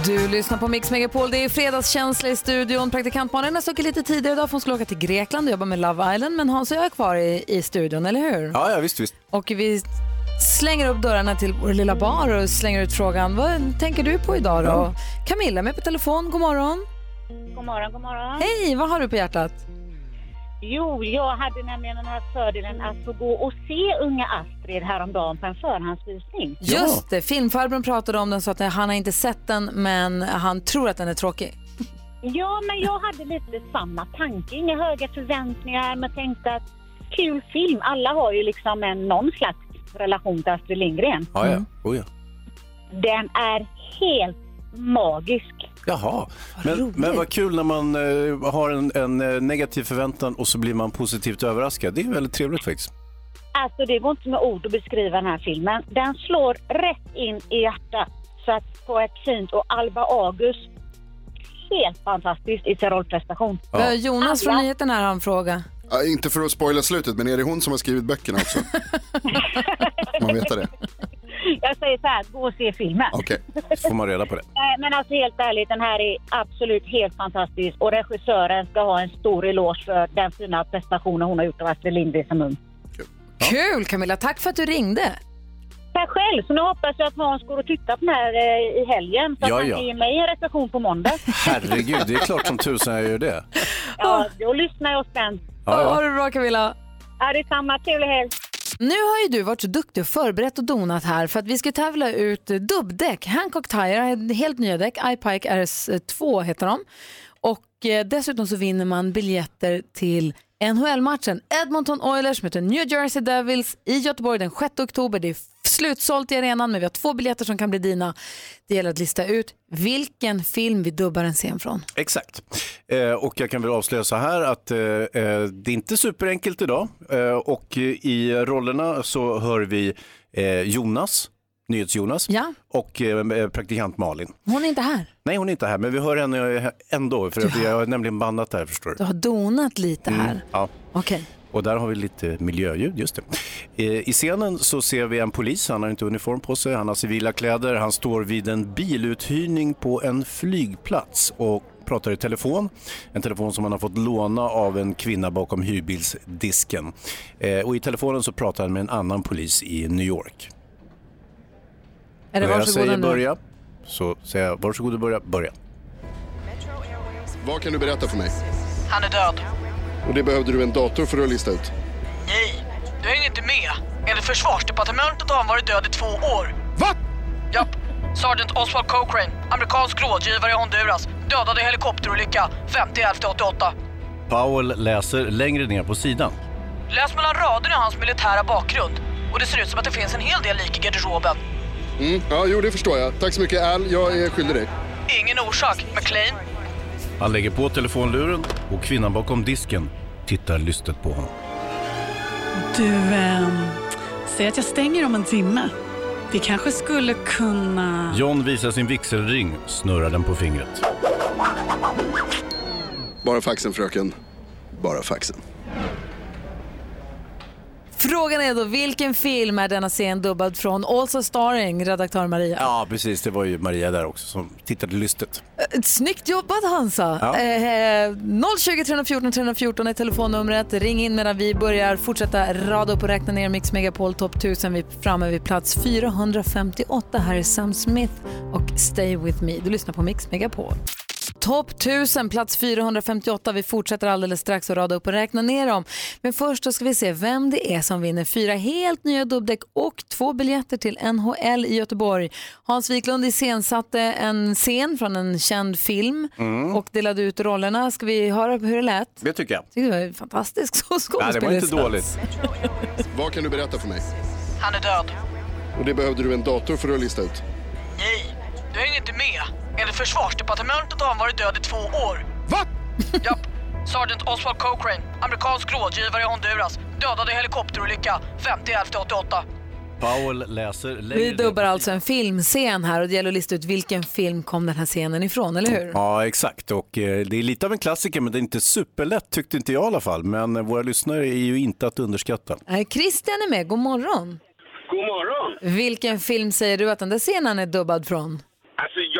Du lyssnar på Mix Megapol. Det är fredagskänsla i studion. Praktikant Malin har stuckit lite tidigare idag för hon skulle åka till Grekland och jobba med Love Island. Men Hans och jag är kvar i, i studion, eller hur? Ja, ja visst, visst. Och vi slänger upp dörrarna till vår lilla bar och slänger ut frågan. Vad tänker du på idag då? Camilla är med på telefon. God morgon. God morgon, god morgon. Hej, vad har du på hjärtat? Jo, jag hade nämligen den här fördelen att få gå och se unga Astrid häromdagen på en förhandsvisning. Just det, filmfarbrorn pratade om den så att han har inte sett den men han tror att den är tråkig. Ja, men jag hade lite samma tanke. Inga höga förväntningar, men tänkte att kul film. Alla har ju liksom en, någon slags relation till Astrid Lindgren. Ja, ja. Oh, ja. Den är helt magisk. Jaha, men, men vad kul när man eh, har en, en eh, negativ förväntan och så blir man positivt överraskad. Det är väldigt trevligt faktiskt. Alltså det går inte med ord att beskriva den här filmen. Den slår rätt in i hjärtat. Så att på ett fint och Alba August helt fantastiskt i sin rollprestation. Ja. Jonas från nyheten här har en fråga. Ja, inte för att spoila slutet, men är det hon som har skrivit böckerna också? [laughs] man vet det. [laughs] Jag säger så här, gå och se filmen. Okej, får man reda på det. [laughs] Nej, Men alltså helt ärligt, den här är absolut helt fantastisk och regissören ska ha en stor eloge för den fina prestationen hon har gjort av Astrid Lindgren som ung. Kul Camilla, tack för att du ringde. Tack själv, så nu hoppas jag att Hans går och tittar på den här eh, i helgen så Ja, att ja. han ger mig en recension på måndag. [laughs] Herregud, det är klart som tusan jag gör det. Ja, då lyssnar jag spänt. Ja, ja. Ha det bra Camilla. Ja, detsamma. Trevlig helg. Nu har ju du varit så duktig och förberett och donat här för att vi ska tävla ut dubbdäck. Hancock Tire har helt nya däck, iPike RS2 heter de. Och eh, dessutom så vinner man biljetter till NHL-matchen Edmonton Oilers möter New Jersey Devils i Göteborg den 6 oktober. Det är slutsålt i arenan men vi har två biljetter som kan bli dina. Det gäller att lista ut vilken film vi dubbar en scen från. Exakt. Eh, och jag kan väl avslöja så här att eh, eh, det är inte superenkelt idag. Eh, och i rollerna så hör vi eh, Jonas, NyhetsJonas Ja. och eh, praktikant Malin. Hon är inte här. Nej, hon är inte här, men vi hör henne ändå, för att jag har nämligen bandat här förstår du. Du har donat lite här. Mm, ja. Okej. Och där har vi lite miljöljud, just det. Eh, I scenen så ser vi en polis, han har inte uniform på sig, han har civila kläder, han står vid en biluthyrning på en flygplats och pratar i telefon. En telefon som han har fått låna av en kvinna bakom hyrbilsdisken. Eh, och i telefonen så pratar han med en annan polis i New York. Är det När jag säger nu? börja så säger jag varsågod och börja. Börja. Vad kan du berätta för mig? Han är död. Och det behövde du en dator för att lista ut. Nej, du hänger inte med. Enligt försvarsdepartementet har han varit död i två år. Va? Japp. Sergeant Oswald Cochrane, amerikansk rådgivare i Honduras, dödade i helikopterolycka 50-11-88. Powell läser längre ner på sidan. Läs mellan raderna hans militära bakgrund. Och det ser ut som att det finns en hel del lik i garderoben. Mm, ja, jo, det förstår jag. Tack så mycket, Al. Jag är skyldig dig. Ingen orsak. McLean? Han lägger på telefonluren och kvinnan bakom disken tittar lystet på honom. Du, ehm, säg att jag stänger om en timme. Vi kanske skulle kunna... John visar sin vigselring, snurrar den på fingret. Bara faxen, fröken. Bara faxen. Frågan är då, vilken film är denna scen dubbad från? Also starring redaktör Maria. Ja, precis. Det var ju Maria där också som tittade lystet. Eh, Snyggt jobbat Hansa! Ja. Eh, 020 314 314 är telefonnumret. Ring in medan vi börjar fortsätta rada upp och räkna ner Mix Megapol Top 1000. Vi är framme vid plats 458. Här är Sam Smith och Stay With Me. Du lyssnar på Mix Megapol. Topp 1000, plats 458. Vi fortsätter alldeles strax att rada upp och räkna ner dem. Men först då ska vi se vem det är som vinner fyra helt nya dubbdäck och två biljetter till NHL i Göteborg. Hans Wiklund iscensatte en scen från en känd film Mm. och delade ut rollerna. Ska vi höra hur det lät? Det tycker jag. Det var fantastiskt [laughs] Nej, det var inte dåligt. Vad kan du berätta för mig? Han är död. Och det behövde du en dator för att lista ut. Nej, du hänger inte med. Försvarsdepartementet har han varit död i två år. Va? [laughs] Japp. Sergeant Oswald Cochrane, amerikansk rådgivare i Honduras, dödade i helikopterolycka 50-11-88. Powell läser längre Vi dubbar alltså en filmscen här och det gäller att lista ut vilken film kom den här scenen ifrån, eller hur? Ja, exakt. Och eh, det är lite av en klassiker, men det är inte superlätt tyckte inte jag i alla fall. Men eh, våra lyssnare är ju inte att underskatta. Eh, Christian är med, god morgon. God morgon. Vilken film säger du att den där scenen är dubbad från?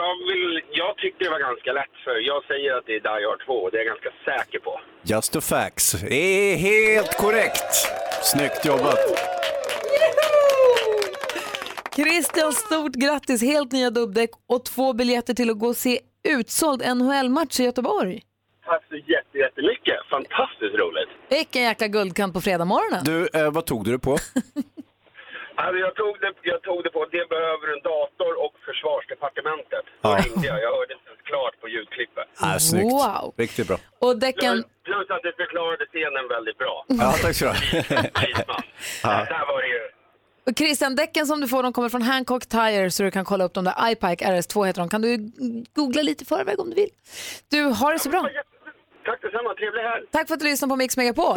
Jag, vill, jag tyckte det var ganska lätt för jag säger att det är Die Hard 2 det är jag ganska säker på. Just a facts. Det är helt korrekt. Snyggt jobbat. Christian, stort grattis! Helt nya dubbdäck och två biljetter till att gå och se utsåld NHL-match i Göteborg. Tack så jätte- jättemycket. Fantastiskt roligt. Vilken jäkla guldkant på fredagmorgonen. Du, eh, vad tog du det på? [laughs] Alltså jag, tog det, jag tog det på det behöver en dator och försvarsdepartementet. Då Ja. ringde jag. Jag hörde inte klart på ljudklippet. Ah, snyggt. Wow. Riktigt bra. Och däcken... Plus, plus att du förklarade scenen väldigt bra. [laughs] Ja, tack så du ha. Ja. Där var det ju. Och Christian, däcken som du får de kommer från Hancock Tire så du kan kolla upp dem där. iPike RS2 heter de. Kan du googla lite i förväg om du vill. Du, har det så bra. Tack detsamma. Trevlig helg. Tack för att du lyssnade på Mix Megapol.